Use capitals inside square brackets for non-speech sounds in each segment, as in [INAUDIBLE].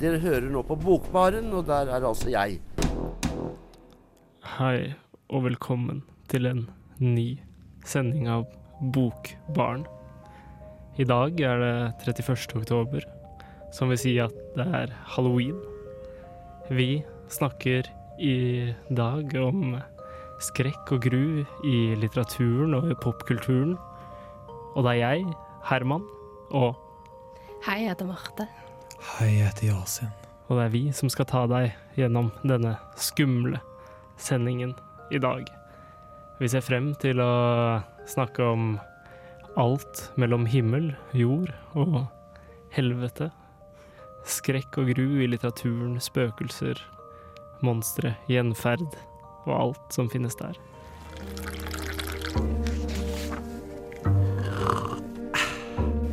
dere hører nå på Bokbaren, og der er altså jeg. Hei, og velkommen til en ny sending av Bokbarn. I dag er det 31. oktober, som vil si at det er halloween. Vi snakker i dag om skrekk og gru i litteraturen og i popkulturen. Og det er jeg, Herman, og, Hei, jeg heter Marte. Hei, jeg heter Yasin. og det er vi som skal ta deg gjennom denne skumle sendingen i dag. Vi ser frem til å snakke om alt mellom himmel, jord og helvete. Skrekk og gru i litteraturen, spøkelser, monstre, gjenferd og alt som finnes der.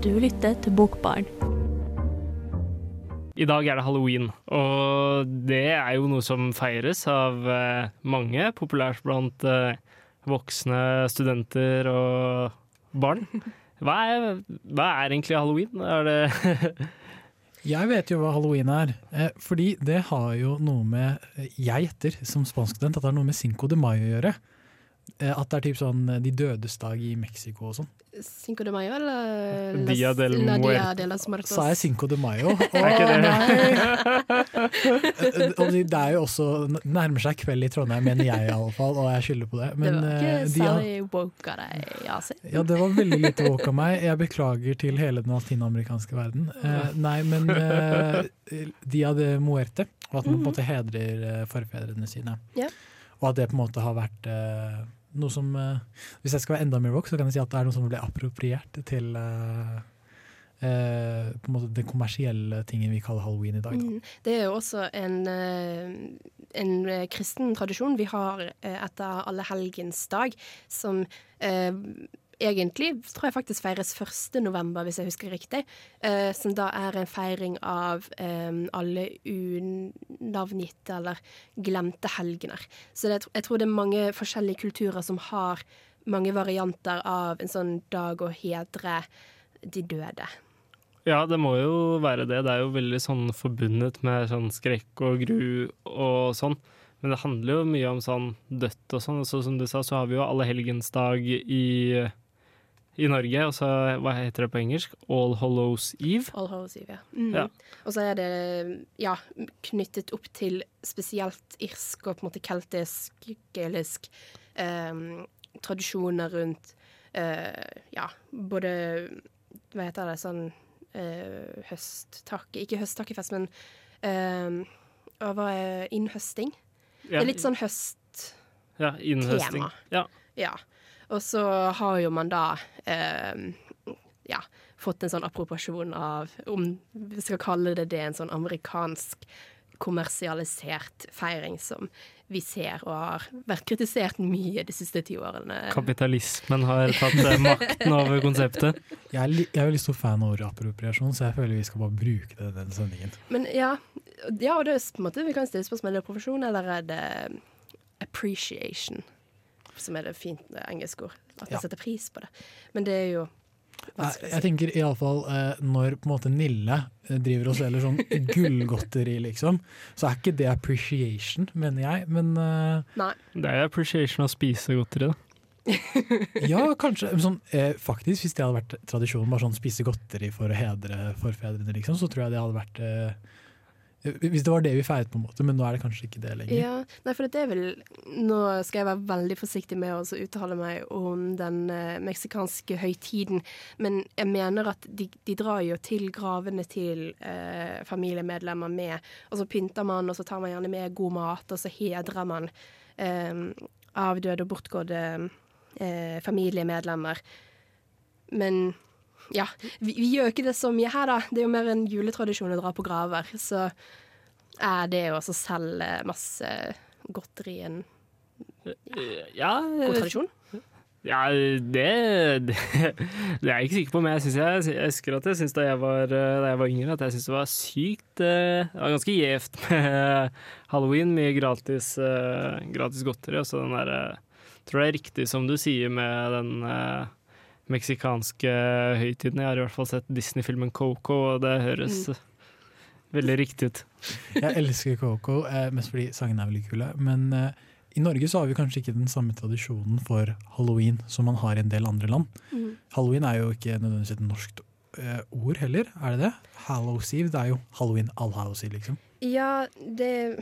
Du lytter til Bokbarn. I dag er det halloween, og det er jo noe som feires av eh, mange, populært blant eh, voksne studenter og barn. [LAUGHS] Hva er, hva er egentlig halloween? Er det [LAUGHS] Jeg vet jo hva halloween er, eh, fordi det har jo noe med Jeg gjetter som spanskstudent at det har noe med Cinco de Mayo å gjøre. Eh, At det er typ sånn eh, De dødes dag i Mexico og sånn. Cinco de Mayo, eller Dia del La Dia de Muertos. Sa jeg Cinco de Mayo? Å [LAUGHS] Er ikke det- nei! Eh, Og det det er jo også nærmer seg kveld i Trondheim, mener jeg iallfall, og jeg skylder på det. det var eh, ikke de særlig woke av deg, Yasin. Ja, det var veldig lite woke av meg. Jeg beklager til hele den latinamerikanske verden. Eh, nei, men [LAUGHS] eh, Dia de Muerte, og at man på en måte hedrer eh, forfedrene sine. Ja. Og at det på en måte har vært eh, noe som eh, Hvis jeg skal være enda mer rock, så kan jeg si at det er noe som ble appropriert til eh, eh, på en måte den kommersielle tingen vi kaller halloween i dag. Da. Mm. Det er jo også en, eh, en eh, kristen tradisjon vi har etter Allehelgens dag, som egentlig tror jeg faktisk feires 1. november, hvis jeg husker riktig. Eh, som da er en feiring av eh, alle unavngitte eller glemte helgener. Så det, jeg tror det er mange forskjellige kulturer som har mange varianter av en sånn dag å hedre de døde. Ja, det må jo være det. Det er jo veldig sånn forbundet med sånn skrekk og gru og sånn. Men det handler jo mye om sånn dødt og sånn. Og så som du sa, så har vi jo allehelgensdag i, i Norge. Og så, hva heter det på engelsk? All Hallows Eve. All Hallows Eve, ja. Mm. Ja. Og så er det ja, knyttet opp til spesielt irsk og på en måte keltisk, gaelisk eh, tradisjoner rundt eh, ja, både Hva heter det, sånn eh, høsttakke Ikke høsttakkefest, men eh, hva er innhøsting? Det er litt sånn høst... ja, innhøsting. tema. Ja. Ja. Og så har jo man da eh, ja, fått en sånn appropriasjon av, om vi skal kalle det det, en sånn amerikansk kommersialisert feiring som vi ser og har vært kritisert mye de siste ti årene. Kapitalismen har tatt eh, makten over konseptet. Jeg er, li- jeg er veldig stor fan av ordet appropriasjon, så jeg føler vi skal bare bruke det i den sendingen. Men ja, ja og det er på en måte, vi kan stille spørsmål er det profesjon, eller er det appreciation? Som er det fint engelske ord. At vi Ja. setter pris på det. Men det er jo Jeg, vanskelig jeg tenker iallfall eh, når på en måte Nille eh, driver og selger sånn [LAUGHS] gullgodteri, liksom, så er ikke det appreciation, mener jeg. Men eh, Nei. Det er appreciation å spise godteri, da. [LAUGHS] ja, kanskje. Sånn, eh, faktisk, hvis det hadde vært tradisjonen, bare sånn spise godteri for å hedre forfedrene, liksom, så tror jeg det hadde vært eh, Hvis det var det vi feiret, på en måte, men nå er det kanskje ikke det lenger. Ja, nei, for det er vel Nå skal jeg være veldig forsiktig med å uttale meg om den eh, meksikanske høytiden, men jeg mener at de, de drar jo til gravene til eh, familiemedlemmer med Og så pynter man, og så tar man gjerne med god mat, og så hedrer man eh, avdøde og bortgåtte eh, familiemedlemmer. Men ja, vi, vi gjør ikke det så mye her, da. Det er jo mer en juletradisjon å dra på graver, så Er det å også selge masse godteri en Ja, god tradisjon? ja det, det, det er jeg ikke sikker på, men jeg, synes jeg, jeg husker at jeg synes da, jeg var, eh, da jeg var yngre, at jeg syntes det var sykt eh, Det var ganske gjevt med halloween. Mye gratis, eh, gratis godteri. Og så den derre Tror det er riktig som du sier med den eh, meksikanske høytidene. Jeg har i hvert fall sett Disney-filmen Coco, og det høres veldig riktig ut. Jeg elsker Coco, eh, mest fordi sangene er veldig kule. Men eh, i Norge så har vi kanskje ikke den samme tradisjonen for halloween som man har i en del andre land. Mm. Halloween er jo ikke nødvendigvis et norsk eh, ord heller, er det det? Hallows Eve, det er jo halloween allhouse Eve, liksom. Ja det,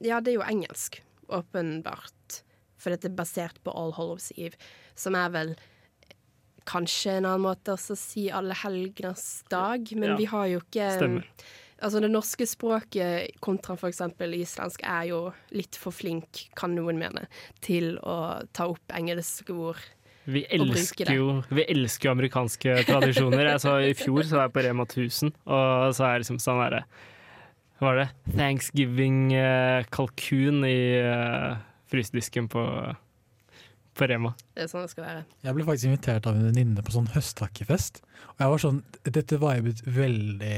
ja, det er jo engelsk, åpenbart. For dette er basert på All Hallows Eve, som er vel kanskje en annen måte også si alle helgenes dag, men Ja, vi har jo ikke stemmer. Altså Det norske språket kontra f.eks. islandsk er jo litt for flink, kan noen mene, til å ta opp engelske ord. Vi elsker, det. jo, vi elsker jo amerikanske [LAUGHS] tradisjoner. Jeg så I fjor så var jeg på Rema 1000, og så er det liksom sånn derre Hva var det? Thanksgiving-kalkun i uh, frysedisken på, på Rema. Det er sånn det skal være. Jeg ble faktisk invitert av en venninne på sånn høsttakkefest. Og jeg var sånn, Dette vibet veldig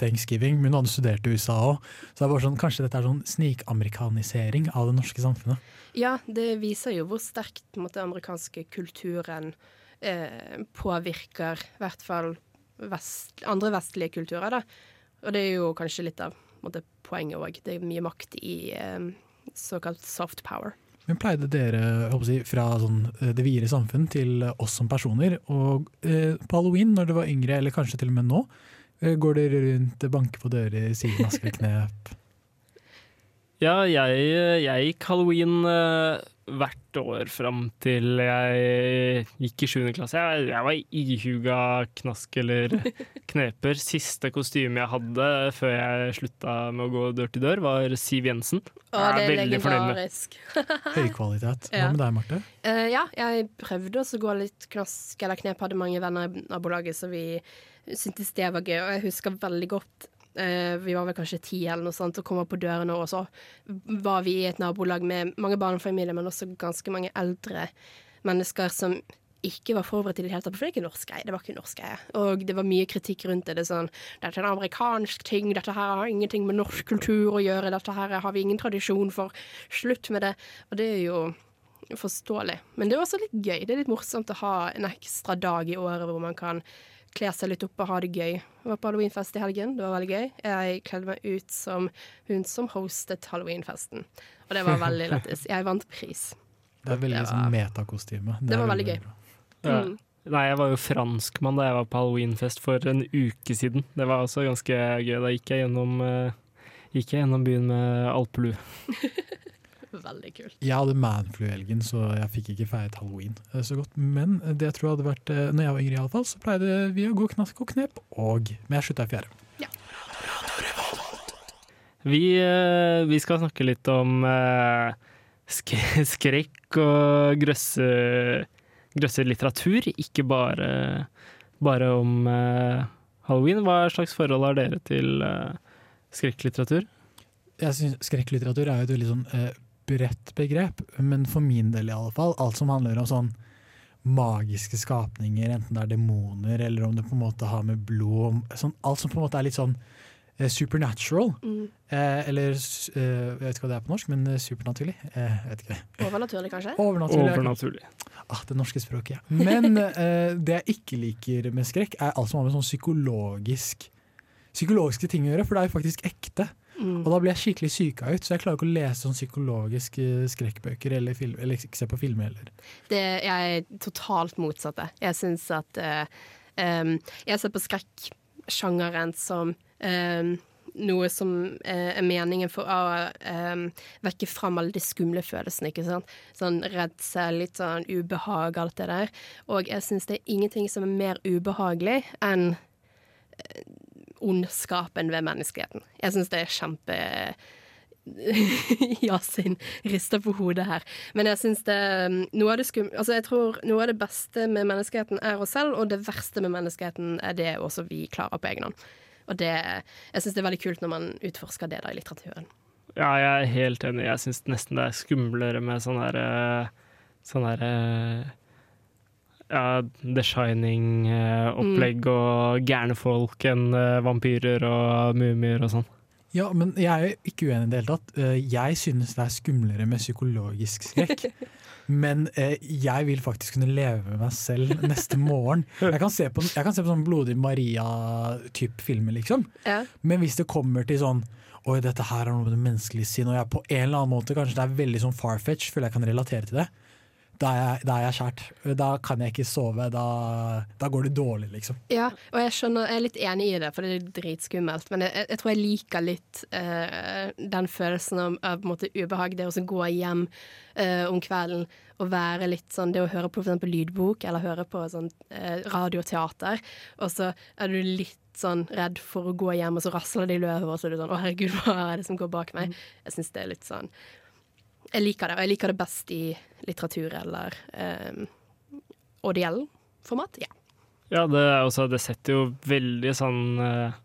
thanksgiving, men hun hadde studert i USA òg. Så jeg var sånn, kanskje dette er sånn snikamerikanisering av det norske samfunnet. Ja, det viser jo hvor sterkt den amerikanske kulturen eh, påvirker i hvert fall vest, andre vestlige kulturer. da. Og det er jo kanskje litt av måte, poenget òg. Det er mye makt i eh, såkalt soft power. Men pleide dere jeg fra sånn, eh, det videre samfunn til eh, oss som personer, og eh, på halloween når dere var yngre, eller kanskje til og med nå, eh, går dere rundt, banker på dører, sier maskerknep? Ja, jeg, jeg gikk halloween eh, hvert år fram til jeg gikk i 7. klasse. Jeg, jeg var ihuga knask eller [LAUGHS] kneper. Siste kostyme jeg hadde før jeg slutta med å gå dør til dør, var Siv Jensen. Å, Jeg det er veldig fornøyd med. legendarisk. [LAUGHS] Høykvalitet. Hva med deg, Marte? Uh, ja, jeg prøvde også å gå litt knask eller knep. Hadde mange venner i nabolaget, så vi syntes det var gøy. Og jeg husker veldig godt Vi var vel kanskje ti eller noe sånt og kom opp på dørene, og så var vi i et nabolag med mange barnefamilier, men også ganske mange eldre mennesker som ikke var forberedt i det hele tatt. For det er ikke norsk greie. Det var ikke norsk greie. Og det var mye kritikk rundt det. det er sånn, Dette er en amerikansk ting. Dette her har ingenting med norsk kultur å gjøre. Dette her har vi ingen tradisjon for. Slutt med det. Og det er jo forståelig. Men det er også litt gøy. Det er litt morsomt å ha en ekstra dag i året hvor man kan kle seg litt opp og ha det gøy. Jeg var på halloweenfest i helgen. Det var veldig gøy. Jeg kledde meg ut som hun som hostet halloweenfesten. Og det var veldig lættis. Jeg vant pris. Det er veldig Det var- sånn metakostyme. Det det var veldig gøy. Ja. Mm. Nei, jeg var jo franskmann da jeg var på halloweenfest for en uke siden. Det var også ganske gøy. Da gikk jeg gjennom, eh, gikk jeg gjennom byen med alpelue. [LAUGHS] [LAUGHS] Veldig kult. Jeg hadde manflu i helgen, så jeg fikk ikke feiret halloween eh, så godt. Men det jeg tror hadde vært eh, Når jeg var yngre, i alle fall, så pleide vi å gå knask og knep, og Men jeg slutta i fjerde. Vi, eh, vi skal snakke litt om eh, sk skrekk og grøsse, grøsselitteratur, ikke bare, bare om eh, halloween. Hva slags forhold har dere til eh, skrekklitteratur? Jeg synes Skrekklitteratur er jo et veldig sånn eh, bredt begrep, men for min del i alle fall, alt som handler om sånn magiske skapninger, enten det er demoner eller om det på en måte har med blod sånn, Alt som på en måte er litt sånn eh, supernatural. Mm. Eh, eller eh, Jeg vet ikke hva det er på norsk, men eh, supernaturlig. Eh, vet ikke. Overnaturlig, kanskje? Overnaturlig. er- Overnaturlig. Ah, det norske språket. ja. Men [LAUGHS] eh, det jeg ikke liker med skrekk, er alt som har med sånn psykologisk psykologiske ting å gjøre, for det er jo faktisk ekte. Mm. Og da blir jeg skikkelig psyka ut, så jeg klarer ikke å lese sånn psykologiske skrekkbøker eller, film, eller ikke se på filmer heller. Det, jeg er totalt motsatte. Jeg syns at uh, um, Jeg ser på skrekksjangeren som um, noe som uh, er meningen for å um, vekke fram alle de skumle følelsene. ikke sant? Sånn redsel, litt sånn ubehag, alt det der. Og jeg syns det er ingenting som er mer ubehagelig enn eh, ondskapen ved menneskeheten. Jeg syns det er kjempe [LAUGHS] Yasin rister på hodet her. Men jeg syns det noe av det skum... Altså, jeg tror noe av det beste med menneskeheten er oss selv, og det verste med menneskeheten er det også vi klarer på egen hånd. Og det, jeg syns det er veldig kult når man utforsker det da i litteraturen. Ja, jeg er helt enig. Jeg syns nesten det er skumlere med sånn derre Sånn derre ja, The Shining-opplegg og gærne folk enn eh, vampyrer og mumier og sånn. Ja, men jeg er jo ikke uenig i det hele tatt. Eh, Jeg synes det er skumlere med psykologisk skrekk. [LAUGHS] Men eh, jeg vil faktisk kunne leve med meg selv neste morgen. Jeg kan se på, jeg kan se på sånn Blodig Maria-type filmer, liksom. Ja. Men hvis det kommer til sånn Oi, dette her er noe med det menneskelige sinn, og jeg på en eller annen måte kanskje det er veldig sånn farfetch, føler jeg kan relatere til det. Da er jeg, da er jeg skjært. Da kan jeg ikke sove. Da, da går det dårlig, liksom. Ja, og jeg skjønner, jeg er litt enig i det, for det er dritskummelt. Men jeg, jeg tror jeg liker litt uh, den følelsen av, av måte, ubehag. Det å gå hjem uh, om kvelden og være litt sånn Det å høre på eksempel lydbok eller høre på sånn uh, radioteater, og så er du litt sånn redd for å gå hjem, og så rasler det i løvet, og så er du sånn Å, herregud, hva er det som går bak meg? Jeg syns det er litt sånn Jeg liker det, og jeg liker det best i litteratur eller eh, audiell format. Ja. Ja, det, også, det setter jo veldig sånn eh,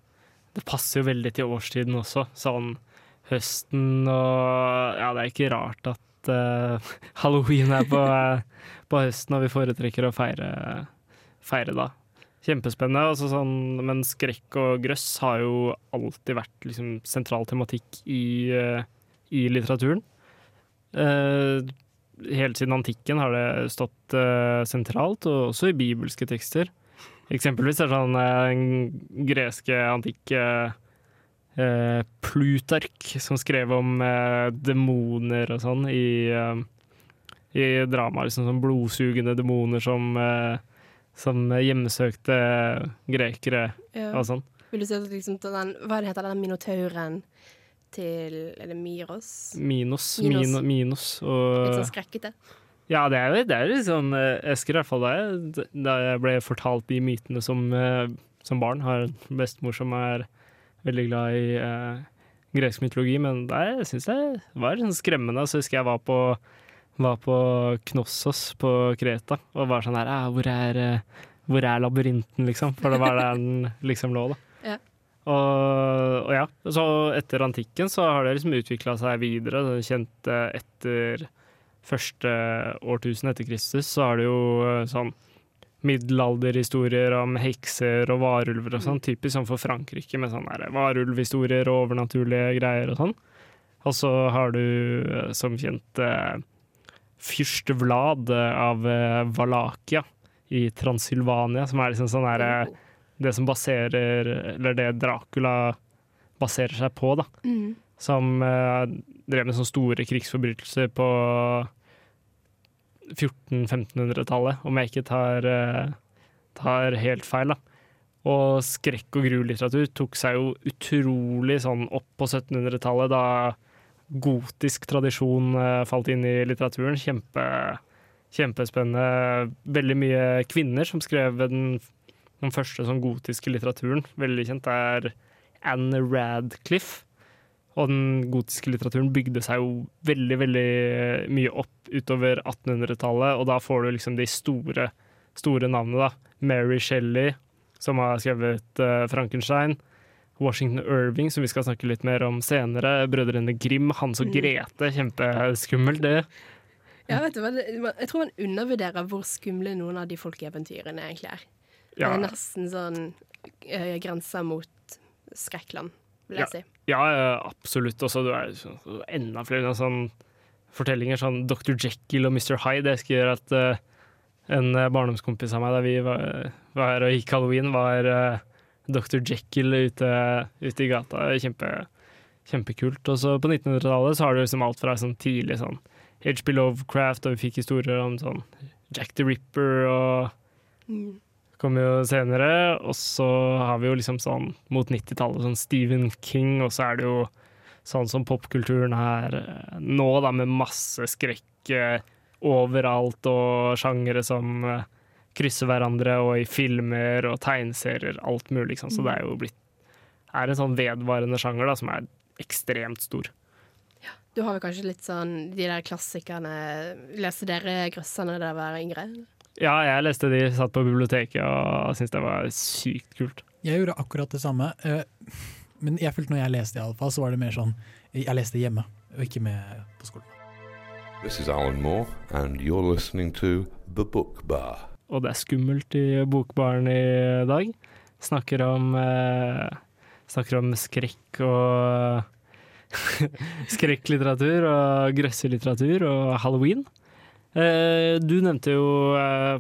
Det passer jo veldig til årstiden også. Sånn høsten og Ja, det er ikke rart at eh, [LAUGHS] halloween er på, på høsten, og vi foretrekker å feire, feire da. Kjempespennende. Altså sånn, men skrekk og grøss har jo alltid vært liksom, sentral tematikk i, i litteraturen. Eh, helt siden antikken har det stått eh, sentralt, og også i bibelske tekster. Eksempelvis er det sånn eh, greske antikke eh, Plutark som skrev om eh, demoner og sånn i, eh, i drama. Liksom sånn blodsugende demoner som, som hjemsøkte grekere Ja. og sånn. Vil du si at liksom, den, hva heter den minotauren til Er det Myros? Minos. Minos. Minos. og, Litt sånn skrekkete. Ja, det er jo det er litt sånn eh, Jeg husker i hvert fall da jeg, da jeg ble fortalt de mytene som, eh, som barn. Har en bestemor som er veldig glad i eh, gresk mytologi, men der syns jeg det var sånn skremmende. Så husker jeg var på, var på Knossos på Kreta og var sånn her «Ah, hvor, er, eh, hvor er labyrinten, liksom? For det var der den liksom lå, da. Og, og ja, så etter antikken så har det liksom utvikla seg videre. Er Kjent etter første årtusen etter Kristus, så er det jo eh, sånn middelalderhistorier om hekser og varulver og sånn, typisk sånn for Frankrike, med sånne varulvhistorier og overnaturlige greier og sånn. Og så har du eh, som kjent eh, fyrst Vlad av Valakia i Transylvania, som er liksom sånn her eh, Det som baserer Eller det Dracula baserer seg på, da. Mm. Som uh, drev med sånne store krigsforbrytelser på 1400-1500-tallet, om jeg ikke tar, uh, tar helt feil. da. Og skrekk- og grulitteratur tok seg jo utrolig sånn opp på 1700-tallet, da gotisk tradisjon uh, falt inn i litteraturen. Kjempe, kjempespennende. Veldig mye kvinner som skrev den, den første sånn gotiske litteraturen. Veldig kjent er Anne Radcliffe. Og den gotiske litteraturen bygde seg jo veldig, veldig mye opp utover 1800-tallet, og da får du liksom de store, store navnene, da. Mary Shelley, som har skrevet uh, Frankenstein. Washington Irving, som vi skal snakke litt mer om senere. Brødrene Grim, Hans og Mm. Grete. Kjempeskummelt, det. Ja, vet du hva? Jeg tror man undervurderer hvor skumle noen av de folkeeventyrene egentlig er. Ja. Det er nesten sånn uh, grenser mot skrekkland, vil jeg si. Ja, ja, absolutt. Og så er det enda flere sånn fortellinger, sånn Dr. Jekyll og Mr. Hyde. Jeg husker at uh, en eh, barndomskompis av meg da vi var, var og gikk halloween, var uh, Dr. Jekyll ute, ute i gata. Kjempe, kjempekult. Og så på 1900-tallet så har du liksom alt fra sånn tidlig sånn HB Lovecraft, og vi fikk historier om sånn Jack the Ripper og Mm. Kommer jo senere, og så har vi jo liksom sånn mot 90-tallet sånn Stephen King, og så er det jo sånn som popkulturen her eh, nå, da, med masse skrekk eh, overalt, og sjangere som eh, krysser hverandre, og i filmer og tegneserier, alt mulig, liksom. Så det er jo blitt er en sånn vedvarende sjanger da, som er ekstremt stor. Du har vel kanskje litt sånn de der klassikerne Leste dere Grøsserne da dere var yngre? Ja, jeg leste de, satt på biblioteket og syntes det var sykt kult. Jeg gjorde akkurat det samme. eh, Men jeg følte når jeg leste, i alle fall, så var det mer sånn Jeg leste hjemme, og ikke med på skolen. This is Alan Moore, and you're listening to The Book Bar. Og det er skummelt i Bokbaren i dag. Snakker om eh, Snakker om skrekk og [LAUGHS] Skrekklitteratur og grøsselitteratur og halloween. Eh, du nevnte jo eh,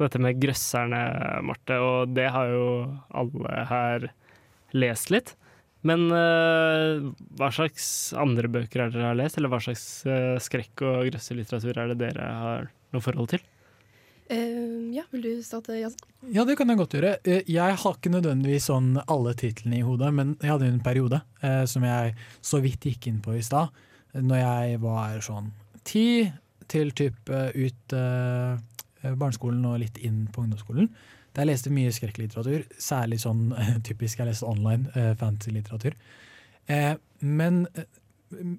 dette med grøsserne, Marte, og det har jo alle her lest litt. Men uh, hva slags andre bøker er dere har lest, eller hva slags uh, skrekk- og grøsselitteratur er det dere har noe forhold til? Uh, ja, vil du starte, Jansen? Ja, det kan jeg godt gjøre. Jeg har ikke nødvendigvis sånn alle titlene i hodet, men jeg hadde en periode som jeg så vidt gikk inn på i stad, når jeg var sånn ti til typ ut eh, barneskolen og litt inn på ungdomsskolen. Der jeg leste mye skrekklitteratur, særlig sånn [LAUGHS] typisk jeg leste online, eh, fantasy-litteratur. Eh, men eh,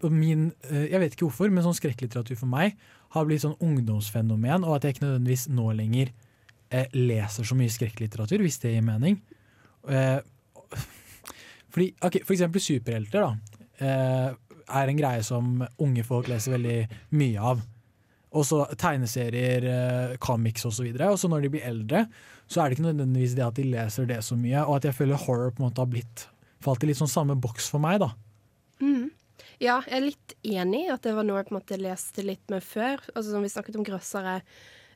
min eh, Jeg vet ikke hvorfor, men sånn skrekklitteratur for meg har blitt sånn ungdomsfenomen, og at jeg ikke nødvendigvis nå lenger eh, leser så mye skrekklitteratur, hvis det gir mening. Fordi, ok, for eksempel superhelter da, er en greie som unge folk leser veldig mye av. Og så tegneserier, eh, comics osv. Og, så og så når de blir eldre, så er det ikke nødvendigvis det at de leser det så mye, og at jeg føler horror på en måte har blitt falt i litt sånn samme boks for meg, da. Mm. Ja, jeg er litt enig i at det var noe jeg på en måte leste litt med før. Altså som vi snakket om grøssere.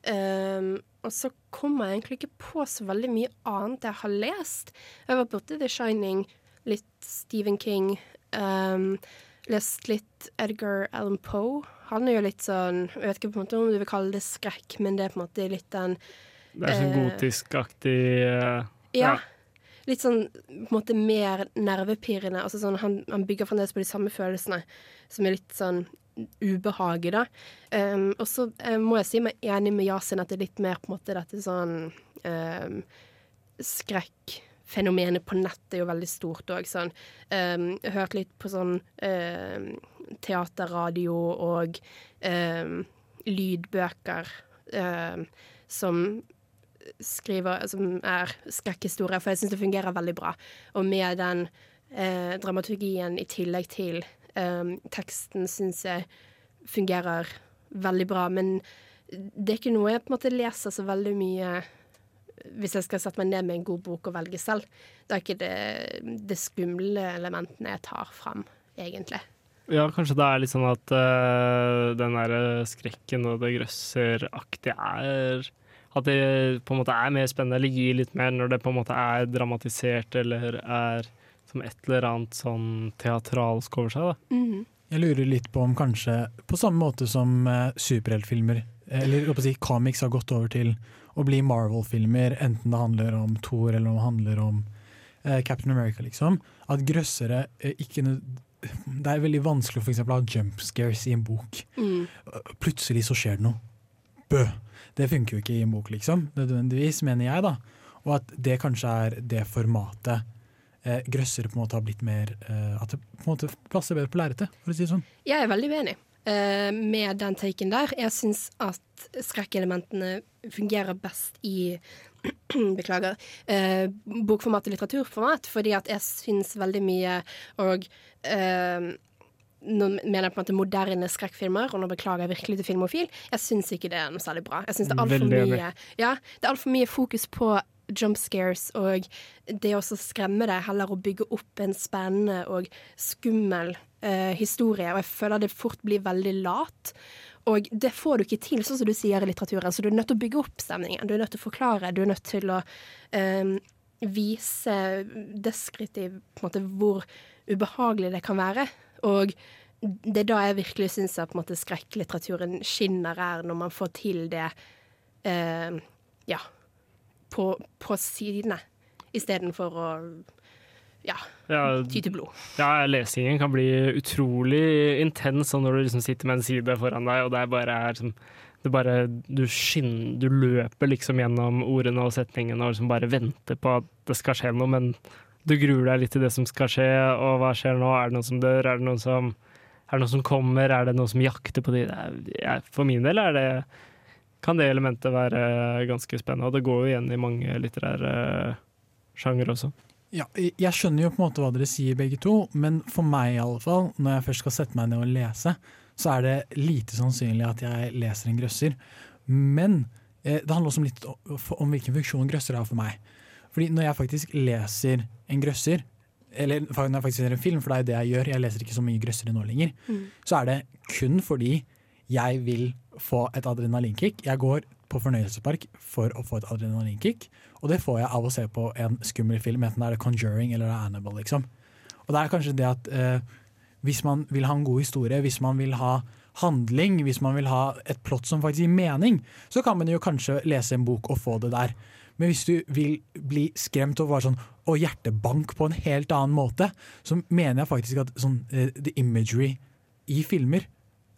Um, og så kommer jeg egentlig ikke på så veldig mye annet jeg har lest. Jeg var borti The Shining, litt Stephen King. Um, lest litt Edgar Allan Poe. Han er jo litt sånn Jeg vet ikke på en måte om du vil kalle det skrekk, men det er på en måte litt den Det er sånn Eh, gotisk-aktig eh, Ja. Litt sånn på en måte mer nervepirrende. Altså sånn, han, han bygger fremdeles på de samme følelsene, som er litt sånn ubehaget, da. Um, og så eh, må jeg si meg enig med Yasin at det er litt mer på en måte dette sånn um, Skrekkfenomenet på nettet er jo veldig stort òg. Sånn. Um, jeg har hørt litt på sånn um, teaterradio og um, lydbøker um, som skriver, som er skrekkhistorier, for jeg syns det fungerer veldig bra. Og med den uh, dramaturgien i tillegg til teksten syns jeg fungerer veldig bra. Men det er ikke noe jeg på en måte leser så veldig mye hvis jeg skal sette meg ned med en god bok og velge selv. Det er ikke det, det skumle elementene jeg tar fram, egentlig. Ja, kanskje det er litt sånn at uh, den der skrekken og det grøsseraktige er At det på en måte er mer spennende, eller gir litt mer når det på en måte er dramatisert eller er som et eller annet sånn teatralsk over seg. da. Mhm. Jeg lurer litt på om kanskje på samme måte som uh, superheltfilmer, eller si, comics har gått over til å bli Marvel-filmer, enten det handler om Thor eller om det handler om eh, Captain America, liksom. At grøssere eh, ikke Det er veldig vanskelig å for eksempel ha jump scares i en bok. Mm. Plutselig så skjer det noe. Bø! Det funker jo ikke i en bok, liksom. Nødvendigvis, mener jeg, da. Og at det kanskje er det formatet eh, grøssere på en måte har blitt mer eh, At det på en måte plasser bedre på lerretet, for å si det sånn. Jeg er veldig uenig eh, med den taken der. Jeg syns at skrekkelementene fungerer best i [CLEARS THROAT] Beklager. Eh, bokformat og litteraturformat, fordi at jeg syns veldig mye og eh, nå mener jeg på en måte moderne skrekkfilmer, og nå beklager jeg virkelig til filmofil, jeg syns ikke det er noe særlig bra. Jeg synes det er altfor mye, ja, det alt mye fokus på jump scares og det å skremme deg, heller å bygge opp en spennende og skummel eh, historie. Og jeg føler det fort blir veldig lat. Og det får du ikke til, sånn som du sier i litteraturen. Så du er nødt til å bygge opp stemningen. Du er nødt til å forklare. Du er nødt til å eh, vise deskriptiv på en måte hvor ubehagelig det kan være. Og det er da jeg virkelig syns at måte, skrekklitteraturen skinner, her, når man får til det eh, ja, på, på sidene, istedenfor å ja, Ja, ty til blod. ja, lesingen kan bli utrolig intens når du liksom sitter med en side foran deg, og det er bare er som det bare, du skinner, du løper liksom gjennom ordene og setningene og liksom bare venter på at det skal skje noe, men du gruer deg litt til det som skal skje, og hva skjer nå? Er det noen som dør? Er det noen som, er det noen som kommer? Er det noen som jakter på de? Er, for min del er det, kan det elementet være ganske spennende, og det går jo igjen i mange litterære sjanger også. Ja, jeg skjønner jo på en måte hva dere sier begge to, men for meg i alle fall, når jeg først skal sette meg ned og lese, så er det lite sannsynlig at jeg leser en grøsser. Men eh, det handler også om litt om hvilken funksjon grøsser har for meg. Fordi når jeg faktisk leser en grøsser, eller når jeg faktisk ser en film, for det er jo det jeg gjør, jeg leser ikke så mye grøssere nå lenger, Mm. så er det kun fordi jeg vil få et adrenalinkick. Jeg går på fornøyelsespark for å få et adrenalinkick, og det får jeg av å se på en skummel film, enten det er Conjuring eller det er Annabelle, liksom. Og det er kanskje det at eh, hvis man vil ha en god historie, hvis man vil ha handling, hvis man vil ha et plott som faktisk gir mening, så kan man jo kanskje lese en bok og få det der. Men hvis du vil bli skremt og, sånn, og hjertebank på en helt annen måte, så mener jeg faktisk at sånn, eh, the imagery i filmer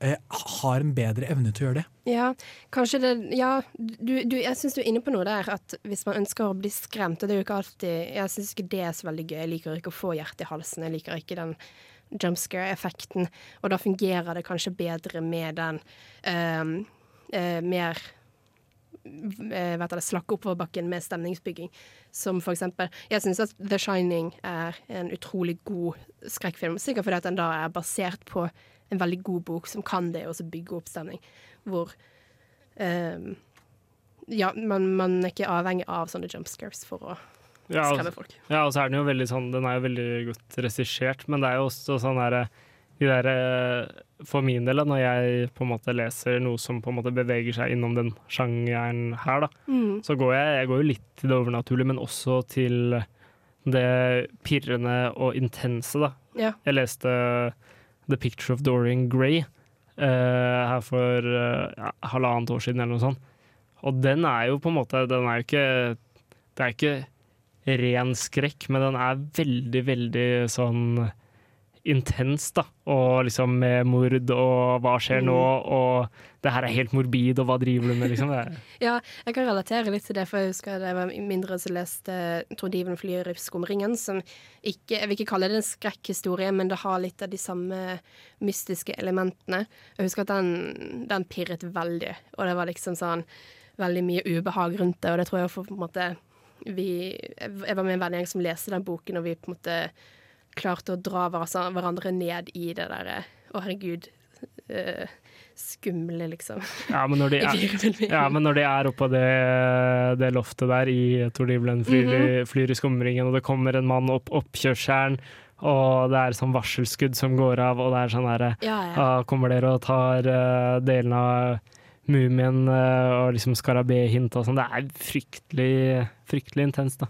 har en bedre evne til å gjøre det. Ja, kanskje det Ja, du, du, jeg syns du er inne på noe der, at hvis man ønsker å bli skremt, og det er jo ikke alltid Jeg syns ikke det er så veldig gøy. Jeg liker ikke å få hjertet i halsen. Jeg liker ikke den jumpscare-effekten. Og da fungerer det kanskje bedre med den ehm, uh, mer uh, vet du, slakke oppoverbakken med stemningsbygging. Som for eksempel Jeg syns at The Shining er en utrolig god skrekkfilm. Sikkert fordi at den da er basert på en veldig god bok som kan det, og så bygge opp stemning. Hvor um, Ja, man, man er ikke avhengig av sånne jump scares for å Ja, skremme folk. ja, og så er den jo veldig sånn Den er jo veldig godt regissert, men det er jo også sånn herre de der, eh, For min del, når jeg på en måte leser noe som på en måte beveger seg innom den sjangeren her, da, Mm. så går jeg, jeg går jo litt til det overnaturlige, men også til det pirrende og intense, da. Ja. Jeg leste The Picture of Dorian Gray eh, her for eh, ja, halvannet år siden, eller noe sånt. Og den er jo på en måte Den er jo ikke Det er ikke ren skrekk, men den er veldig, veldig sånn intens, da. Og liksom med mord og hva skjer nå, og det her er helt morbid, og hva driver du med, liksom. Det [LAUGHS] Ja, jeg kan relatere litt til det, for jeg husker da jeg var mindre så leste Tor Diven flyr i skumringen, som ikke Jeg vil ikke kalle det en skrekkhistorie, men det har litt av de samme mystiske elementene. Jeg husker at den, den pirret veldig, og det var liksom sånn veldig mye ubehag rundt det, og det tror jeg for på en måte vi Jeg var med en vennegjeng som leste den boken, og vi på en måte klarte å dra hverandre ned i det derre Å, herregud. Uh, skumle, liksom. ja, men når de [LAUGHS] er, ja, men når de er oppå det, det loftet der i Tor Livlen flyr, i- flyr i skumringen, og det kommer en mann opp oppkjørselen, og det er sånn varselskudd som går av, og det er sånn herre Ja, ja. uh, kommer dere og tar uh, delen av mumien uh, og liksom skarabé-hint og sånn. Det er fryktelig, fryktelig intenst, da.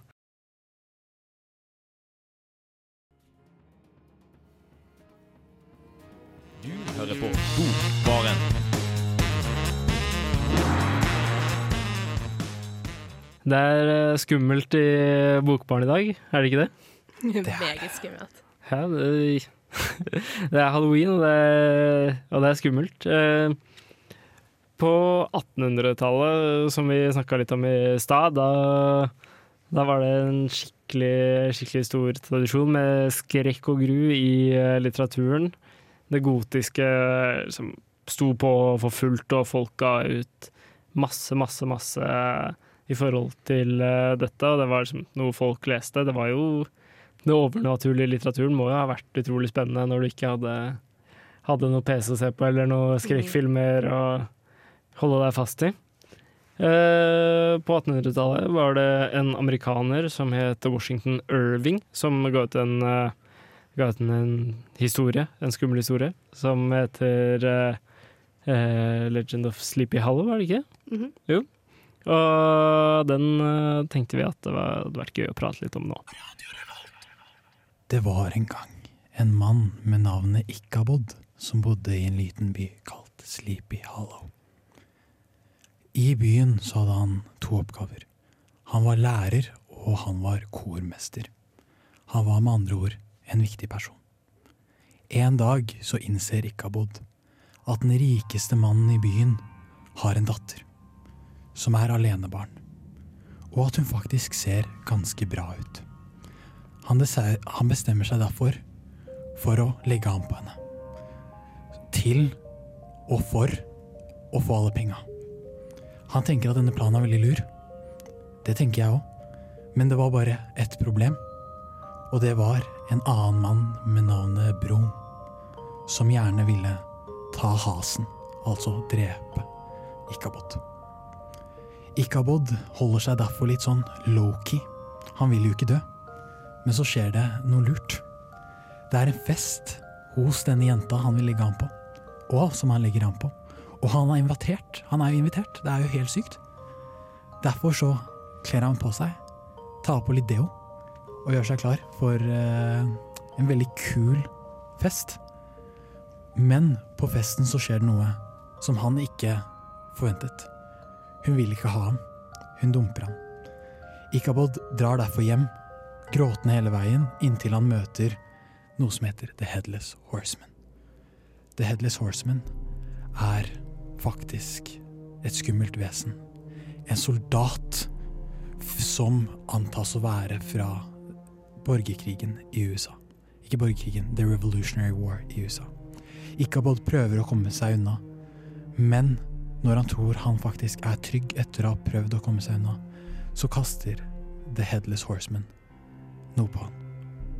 Det er eh, skummelt i Bokbarn i dag, er det ikke det? Meget skummelt. Ja, det, [LAUGHS] det er halloween, og det, er- og det er skummelt. Eh, På 1800-tallet, som vi snakka litt om i stad, da, da var det en skikkelig, skikkelig stor tradisjon med skrekk og gru i eh, litteraturen. Det gotiske eh, som sto på for fullt, og folk ga ut masse, masse, masse i forhold til eh, dette. Og det var liksom noe folk leste. Det var jo det overnaturlige litteraturen må jo ha vært utrolig spennende når du ikke hadde, hadde noe PC å se på eller noen skrekkfilmer å holde deg fast i. Eh, på 1800-tallet var det en amerikaner som het Washington Irving, som ga ut en, eh, ga ut en historie, en skummel historie, som heter eh, Legend of Sleepy Hollow, var det ikke? Mhm. Jo. Og den eh, tenkte vi at det hadde vært gøy å prate litt om nå. Det var en gang en mann med navnet Ikkabod som bodde i en liten by kalt Sleepy Hollow. I byen så hadde han to oppgaver. Han var lærer, og han var kormester. Han var med andre ord en viktig person. En dag så innser Ikkabod at den rikeste mannen i byen har en datter, som er alenebarn, og at hun faktisk ser ganske bra ut. Han, han bestemmer seg derfor for å legge an på henne. Til og for å få alle penga. Han tenker at denne planen er veldig lur. Det tenker jeg òg. Men det var bare ett problem. Og det var en annen mann med navnet Brom, som gjerne ville ta hasen, altså drepe Ikabod. Ikabod holder seg derfor litt sånn low-key. Han vil jo ikke dø. Men så skjer det noe lurt. Det er en fest hos denne jenta han vil legge an på, og som han legger an på. Og han er invitert. Han er jo invitert. Det er jo helt sykt. Derfor så kler han på seg, tar på litt deo og gjør seg klar for eh, en veldig kul fest. Men på festen så skjer det noe som han ikke forventet. Hun vil ikke ha ham. Hun dumper ham. Ikabod drar derfor hjem, gråtende hele veien, inntil han møter noe som heter The Headless Horseman. The Headless Horseman er faktisk et skummelt vesen. En soldat som antas å være fra borgerkrigen i USA. Ikke borgerkrigen, The Revolutionary War i USA. Ikabod prøver å komme seg unna, men når han tror han faktisk er trygg etter å ha prøvd å komme seg unna, så kaster The Headless Horseman noe på han,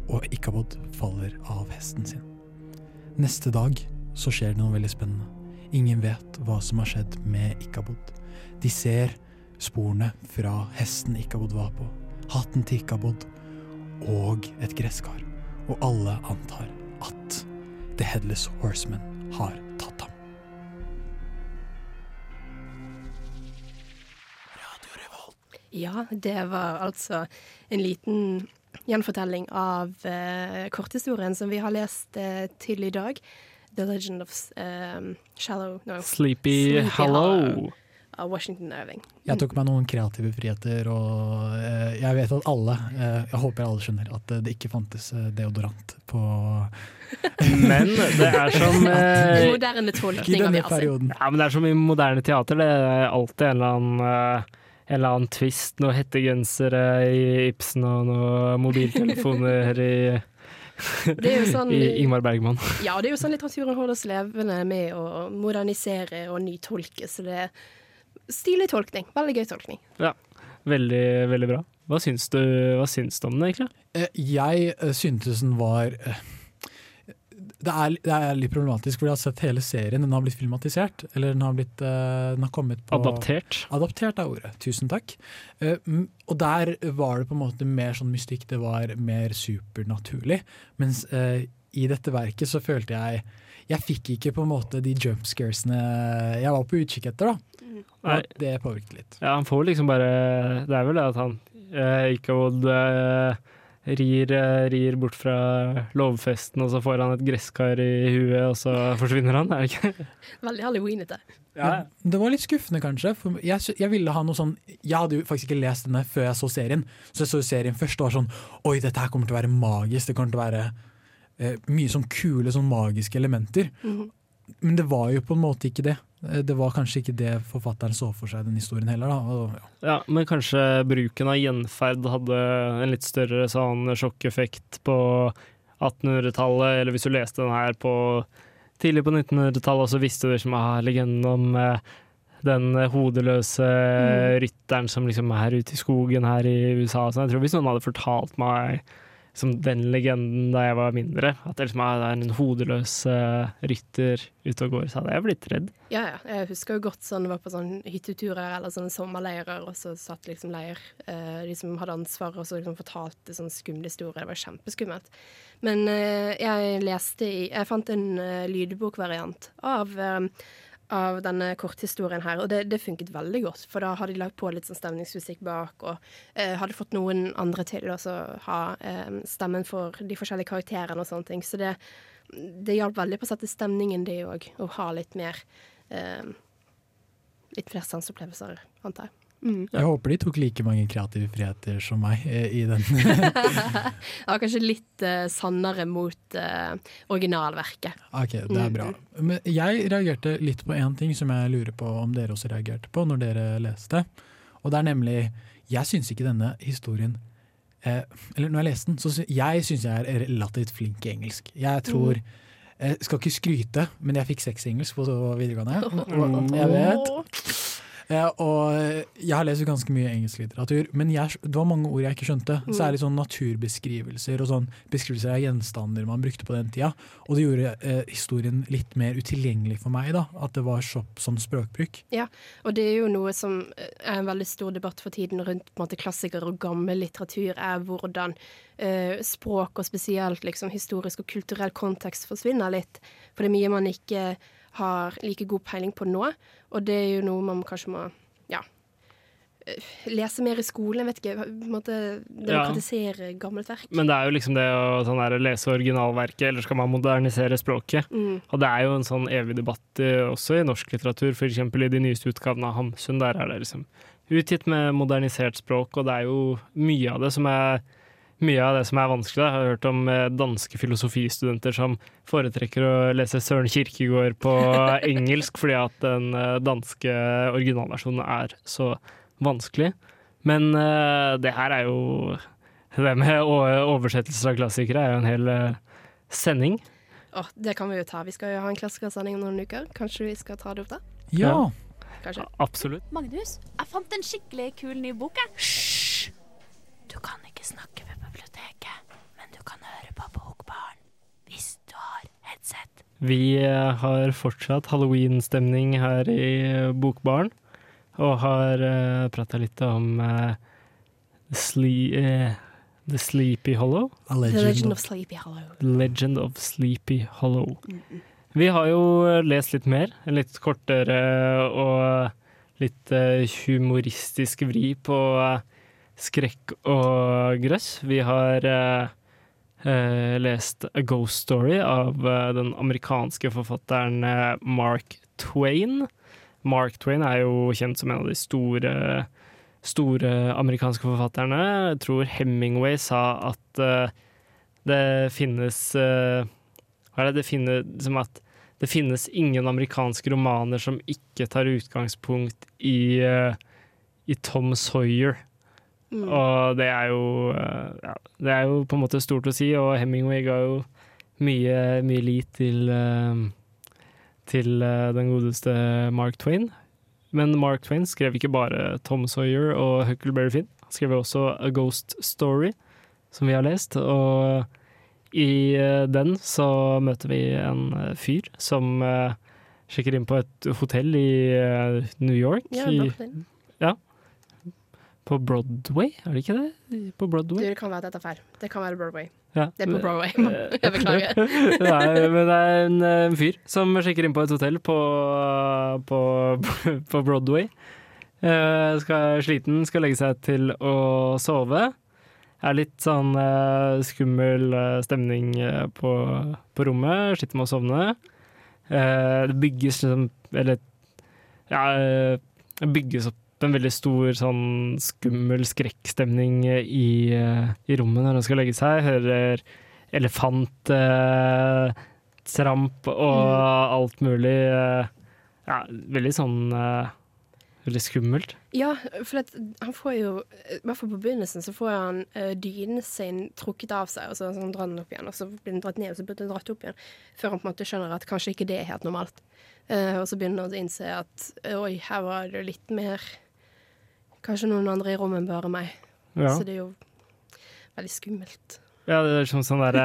og Ikabod faller av hesten sin. Neste dag så skjer det noe veldig spennende. Ingen vet hva som har skjedd med Ikabod. De ser sporene fra hesten Ikabod var på, hatten til Ikabod og et gresskar. Og alle antar at The Headless Horseman har tatt ham. Ja, det var altså en liten gjenfortelling av uh, korthistorien som vi har lest uh, til i dag. The Legend of eh, Shallow no, Sleepy Hollow. av Washington Irving. Jeg tok meg noen kreative friheter, og eh, jeg vet at alle, eh, jeg håper alle skjønner, at eh, det ikke fantes eh, deodorant på [LAUGHS] Men det er som [LAUGHS] eh, moderne tolkning av perioden. Ja, men det er som i moderne teater. Det er alltid en eller annen, eh, en eller annen twist. Noen hettegensere i Ibsen og noen mobiltelefoner i, Det er jo sånn i Ingmar Bergman. Ja, det er jo sånn litteraturen holder oss levende med å modernisere og nytolke, så det er stilig tolkning. Veldig gøy tolkning. Ja, veldig, veldig bra. Hva syns du, hva syns du om den, egentlig? Eh, Jeg eh, syntes den var eh, det er, det er litt problematisk, for jeg har sett hele serien. Den har blitt filmatisert. Eller den har, blitt, eh, den har kommet på Adaptert. Adaptert er ordet. Tusen takk. Eh, og der var det på en måte mer sånn mystikk. Det var mer supernaturlig. Mens eh, i dette verket så følte jeg Jeg fikk ikke på en måte de jumpscaresene jeg var på utkikk etter. da. Og at det påvirket litt. Ja, han får liksom bare Det er vel det at han ikke har eh, rir, eh, rir bort fra lovfesten, og så får han et gresskar i huet, og så forsvinner han, er det ikke? [LAUGHS] Veldig halloweenete. Ja. Det var litt skuffende, kanskje. For jeg, jeg ville ha noe sånn Jeg hadde jo faktisk ikke lest denne før jeg så serien. Så jeg så serien først og var sånn Oi, dette her kommer til å være magisk. Det kommer til å være eh, mye sånn kule, sånn magiske elementer. Mhm. Men det var jo på en måte ikke det. Eh, Det var kanskje ikke det forfatteren så for seg den historien heller. Da. Og, ja. Ja, men kanskje bruken av gjenferd hadde en litt større sånn sjokkeffekt på 1800-tallet, eller hvis du leste den her på tidlig på 1900-tallet, og så visste du liksom ah, legenden om eh, den hodeløse rytteren som liksom er ute i skogen her i USA. Så jeg tror hvis noen hadde fortalt meg som den legenden da jeg var mindre, at det liksom er en hodeløs rytter ute og går, så hadde jeg blitt redd. Ja, ja. Jeg husker jo godt sånn var på sånn hytteturer eller sånne sommerleirer, og så satt liksom leir eh, de som hadde ansvar, og så liksom fortalte sånne skumle historier. Det var kjempeskummelt. Men eh, jeg leste i Jeg fant en eh, lydbokvariant av eh, av denne korthistorien her, og det, det funket veldig godt. For da hadde de lagt på litt sånn stemningsmusikk bak, og eh, hadde fått noen andre til å ha eh, stemmen for de forskjellige karakterene og sånne ting. Så det, det hjalp veldig på å sette stemningen, det òg, å ha litt mer eh, Litt flere sanseopplevelser, antar jeg. Mm. Jeg håper de tok like mange kreative friheter som meg eh, i den. [LAUGHS] [LAUGHS] Det var kanskje litt uh, sannere mot uh, originalverket. Ok, det er bra. Men jeg reagerte litt på én ting som jeg lurer på om dere også reagerte på når dere leste. Og det er nemlig Jeg syns ikke denne historien eh, Eller når jeg leste den, så syns jeg synes jeg er relativt flink i engelsk. Jeg tror Jeg skal ikke skryte, men jeg fikk seks i engelsk på videregående. [LAUGHS] Jeg vet Eh, og jeg har lest ganske mye engelsk litteratur, men jeg, det var mange ord jeg ikke skjønte. Mm. Særlig sånn naturbeskrivelser og sånn beskrivelser av gjenstander man brukte på den tida. Og det gjorde eh, historien litt mer utilgjengelig for meg, da, at det var så, sånn språkbruk. Ja, og det er jo noe som eh, er en veldig stor debatt for tiden rundt måte, klassikere og gammel litteratur, er hvordan eh, språk og spesielt liksom, historisk og kulturell kontekst forsvinner litt. For det er mye man ikke har like god peiling på nå, og det er jo noe man kanskje må ja, eh, lese mer i skolen. Jeg vet ikke, på en måte demokratisere gammelt verk. Men det er jo liksom det å sånn der, lese originalverket, eller skal man modernisere språket? Mm. Og det er jo en sånn evig debatt eh, også i norsk litteratur, f.eks. i de nyeste utgavene av Hamsun. Der er det liksom utgitt med modernisert språk, og det er jo mye av det som er mye av det som er vanskelig. Jeg har hørt om eh, danske filosofistudenter som foretrekker å lese Søren Kirkegård på [LAUGHS] engelsk fordi at den eh, danske originalversjonen er så vanskelig. Men eh, det her er jo Det med oversettelser av klassikere er jo en hel sending. Åh, det kan vi jo ta. Vi skal jo ha en klassikersending om noen uker. Kanskje vi skal ta det opp da? Ja. Kanskje. Absolutt. Magnus, jeg fant en skikkelig kul ny bok. jeg. Hysj! Du kan ikke snakke du kan høre på Bokbarn hvis du har headset. Vi eh, har fortsatt halloween-stemning her i Bokbarn. Bokbaren, og har uh, prata litt om uh, sli, uh, The Sleepy Hollow. The legend. Of Sleepy Hollow. Legend of Sleepy Hollow. Vi har jo lest litt mer, en litt kortere og litt eh, humoristisk vri på eh, skrekk og grøss. Vi har eh, lest A Ghost Story av eh, den amerikanske forfatteren eh, Mark Twain. Mark Twain er jo kjent som en av de store, store amerikanske forfatterne. Jeg tror Hemingway sa at eh, det finnes eh, Hva er det det finnes som at det finnes ingen amerikanske romaner som ikke tar utgangspunkt i, eh, i Tom Sawyer. Mm. Og det er jo eh, ja, Det er jo på en måte stort å si, og Hemingway ga jo mye, mye lit til eh, til eh, den godeste Mark Twain. Men Mark Twain skrev ikke bare Tom Sawyer og Huckleberry Finn. Han skrev også A Ghost Story, som vi har lest. Og i den så møter vi en fyr som sjekker inn på et hotell i New York. Ja, i, Brooklyn. På Broadway, er det ikke det? På Du, det kan være at er feil. Det kan være Broadway. Ja. Det er på Broadway. Jeg beklager. [LAUGHS] Nei, men det er en, en fyr som sjekker inn på et hotell på, på, [LAUGHS] på Broadway. Uh, skal, sliten, skal legge seg til å sove. Er litt sånn uh, skummel eh, stemning eh, på, på rommet. Sliter med å sovne. Eh, det bygges liksom Eller ja, eh, det bygges opp en veldig stor sånn skummel skrekkstemning i, eh, i rommet når han skal legge seg. Hører elefant, eh, tramp og alt mulig. eh, ja, veldig sånn eh, Veldig skummelt. Ja, for at han får jo I hvert fall på begynnelsen så får han uh, dynen sin trukket av seg, og så, så drar den opp igjen, og så blir den dratt ned, og så blir den dratt opp igjen. Før han på en måte skjønner at kanskje ikke det er helt normalt. Uh, og så begynner han å innse at oi, her var det litt mer Kanskje noen andre i rommet enn bare meg. Ja. Så det er jo veldig skummelt. Ja, det er som sånn derre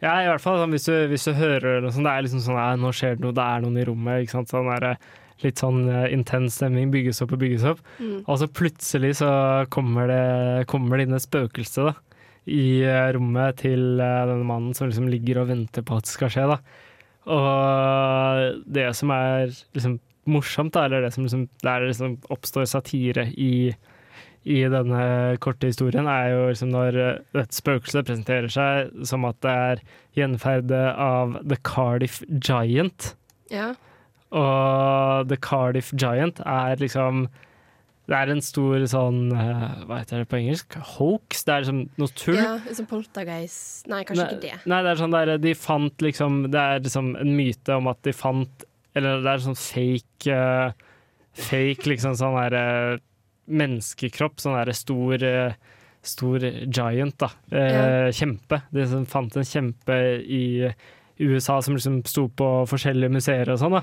Ja, i hvert fall sånn, hvis, du, hvis du hører noe sånt, det er liksom sånn ja, Nå skjer det noe, det er noen i rommet. Ikke sant? Sånn der, litt sånn eh, intens stemning. Bygges opp og bygges opp. Mm. Og så plutselig så kommer det, kommer det inn et spøkelse da, i eh, rommet til eh, denne mannen som liksom ligger og venter på at det skal skje. da. Og det som er liksom morsomt, da, eller det som liksom, der det liksom oppstår satire i, i denne korte historien, er jo liksom når eh, et spøkelse presenterer seg som at det er gjenferdet av The Cardiff Giant. Ja. Og The Cardiff Giant er liksom Det er en stor sånn eh, Hva heter det på engelsk? Hoax? Det er liksom noe tull. ja som poltergeist Nei, kanskje ne ikke det. Nei, det er sånn der de fant liksom Det er liksom en myte om at de fant Eller det er sånn fake uh, Fake liksom sånn der uh, menneskekropp, sånn der stor uh, Stor giant, da. Ja. Kjempe. De som fant en kjempe i USA som liksom sto på forskjellige museer og sånn, da.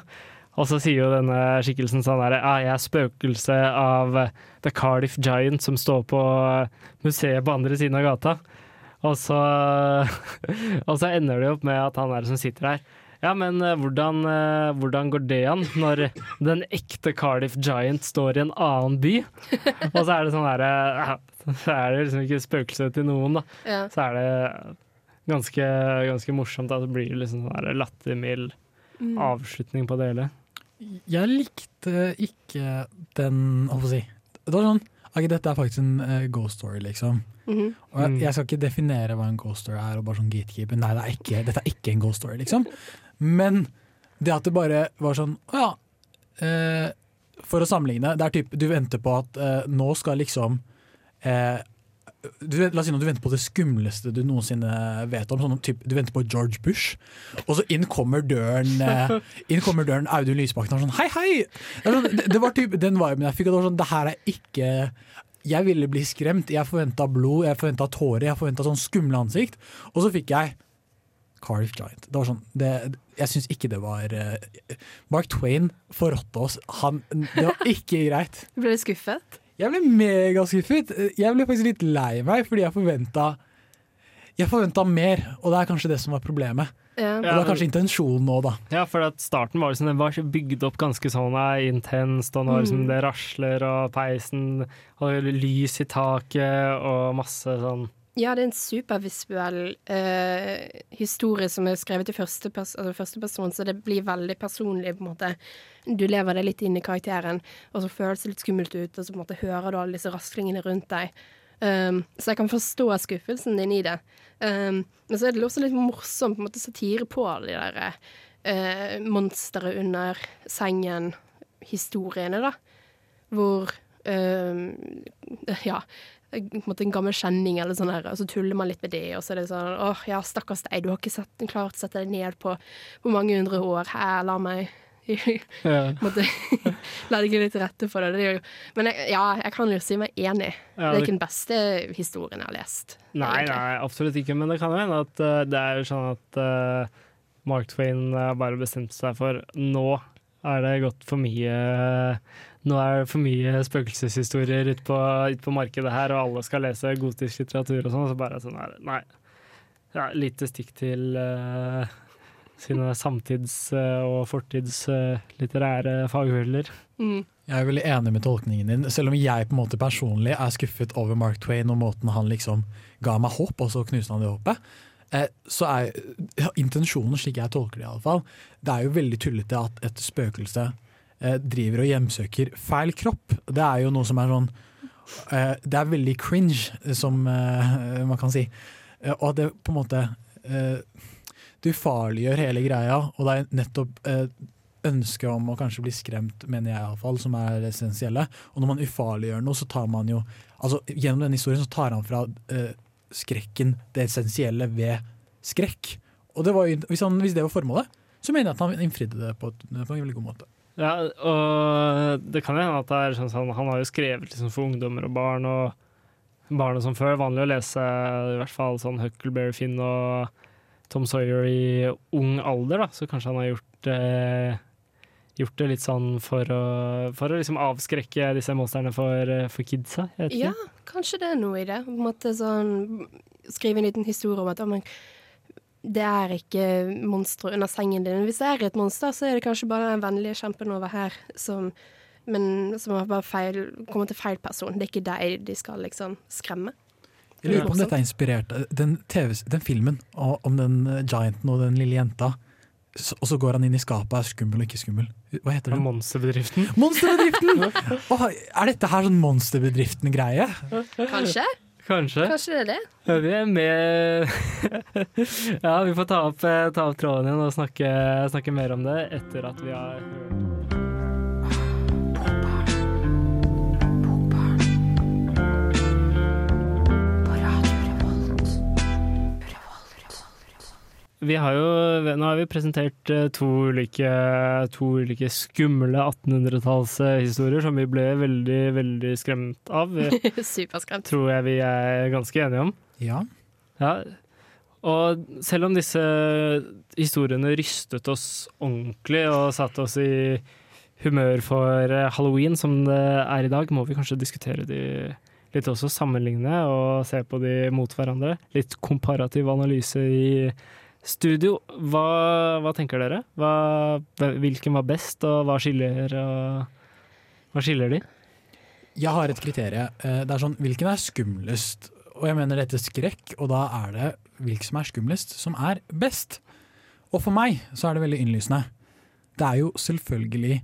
Og så sier jo denne skikkelsen sånn der ah, jeg er spøkelse av The Cardiff Giant som står på museet på andre siden av gata. Og så, [LAUGHS] og så ender det opp med at han er som sitter her. Ja, men eh, hvordan, eh, hvordan går det an [LAUGHS] når den ekte Cardiff Giant står i en annen by? Og så er det sånn derre ja, [LAUGHS] Så er det liksom ikke spøkelse til noen, da. Ja. Så er det ganske, ganske morsomt. Da. Det blir liksom sånn lattermild Mm. avslutning på det hele. Jeg likte ikke den Hva skal jeg si Det var sånn ok, Dette er faktisk en uh, ghost story, liksom. Mhm. Og jeg, Mm. jeg skal ikke definere hva en ghost story er, og bare sånn gatekeeper. Nei, det er ikke, dette er ikke en ghost story, liksom. Men det at det bare var sånn Å ja. Eh, for å sammenligne, det er typ Du venter på at eh, nå skal liksom eh, du, La oss si noe, du venter på det skumleste du noensinne vet om. Sånn, typ, du venter på George Bush, og så inn kommer døren eh, Inn kommer døren Audun Lysbakken og sånn Hei, hei! Det, sånn, det, det var typ den viben jeg fikk. Og det var sånn, det her er ikke Jeg ville bli skremt. Jeg forventa blod, jeg forventa tårer, jeg forventa sånn skumle ansikt. Og så fikk jeg Cardiff Giant. Det var sånn, det, jeg syns ikke det var eh, Mark Twain forrådte oss. Han, det var ikke greit. [LAUGHS] Ble du skuffet? Jeg ble megaskuffet. Jeg ble faktisk litt lei meg, fordi jeg forventa Jeg forventa mer, og det er kanskje det som var problemet. Ja. Og det er kanskje intensjonen nå, da. Ja, for at starten var, liksom, den var bygd opp ganske sånn intenst, og nå liksom Mm. det rasler og peisen og lys i taket og masse sånn Ja, det er en supervisuell eh, historie som er skrevet i første, pers altså første person, så det blir veldig personlig. på en måte. Du lever deg litt inn i karakteren, og så føles det litt skummelt ut, og så på en måte hører du alle disse raslingene rundt deg. Um, så jeg kan forstå skuffelsen din i det. Um, men så er det også litt morsomt, på en måte satire på alle de der uh, monsteret under sengen-historiene, da. Hvor um, Ja en en gammel kjenning, eller sånn her, og så tuller man litt med det, og så er det sånn åh, ja, stakkars deg, du har ikke sett, klart å sette deg ned på, hvor mange hundre år, her, la meg [LAUGHS] Ja. måtte, [LAUGHS] La deg litt til rette for det. det men jeg, ja, jeg kan jo si meg enig. Ja, det er ikke den beste historien jeg har lest. Nei, egentlig. nei, absolutt ikke. Men det kan jo hende at uh, det er sånn at uh, Mark Twain uh, bare bestemte seg for nå er det gått for mye Nå er det for mye spøkelseshistorier ute på, ut på markedet her, og alle skal lese gotisk litteratur og sånn, og så bare sånn her, Nei. Ja, lite stikk til uh, sine samtids- eh, og fortidslitterære faghuller. Mm. Jeg er veldig enig med tolkningen din, selv om jeg på en måte personlig er skuffet over Mark Twain og måten han liksom ga meg håp, og så knuste han det håpet. Eh, så er ja, intensjonen, slik jeg tolker det iallfall, det er jo veldig tullete at et spøkelse eh, driver og hjemsøker feil kropp. Det er jo noe som er sånn eh, Det er veldig cringe, som eh, man kan si. Eh, og det på en måte eh, Du ufarliggjør hele greia, og det er nettopp eh, ønsket om å kanskje bli skremt, mener jeg iallfall, som er essensielle. Og når man ufarliggjør noe, så tar man jo altså Gjennom denne historien så tar han fra eh, skrekken det essensielle ved skrekk. Og det var hvis, han, hvis det var formålet, så mener jeg at han innfridde det på, på en veldig god måte. Ja, og det kan hende at det er sånn sånn Han har jo skrevet liksom for ungdommer og barn og barna sånn før. Vanlig å lese i hvert fall sånn Huckleberry Finn og Tom Sawyer i ung alder, da. Så kanskje han har gjort eh, Gjort det litt sånn for å, for å liksom avskrekke disse monstrene for, for kidsa. Ja, kanskje det er noe i det. På en måte sånn Skrive en liten historie om at «Å, men, det er ikke monstre under sengen din. Hvis det er et monster, så er det kanskje bare den vennlige kjempen over her som men som har bare feil, kommer til feil person. Det er ikke deg de skal liksom skremme. Jeg lurer på om dette er inspirert den, TV, den filmen og- om den eh, gianten og den lille jenta. Så, og så går han inn i skapet og er skummel og ikke skummel. Hva heter det? Monsterbedriften. Monsterbedriften! Er dette her sånn Monsterbedriften-greie? Kanskje? Kanskje. Kanskje det er det? Ja, Vi er med [LAUGHS] Ja, vi får ta opp, eh, ta opp tråden igjen og snakke, snakke mer om det etter at vi har hørt Vi har jo, nå har vi presentert eh, to ulike, to ulike skumle 1800-tallshistorier som vi ble veldig, veldig skremt av. [LAUGHS] Superskremt. Tror jeg vi er ganske enige om. Ja. Ja. Og selv om disse historiene rystet oss ordentlig og satte oss i humør for eh, halloween som det er i dag, må vi kanskje diskutere de litt også, sammenligne og se på de mot hverandre. Litt komparativ analyse i studio. Hva, hva tenker dere? Hva, hvilken var best, og hva skiller, og, hva skiller de? Jeg har et kriterium. Eh, Det er sånn, Hvilken er skumlest? Og jeg mener dette skrekk, og da er det hvilken som er skumlest, som er best. Og for meg så er det veldig innlysende. Det er jo selvfølgelig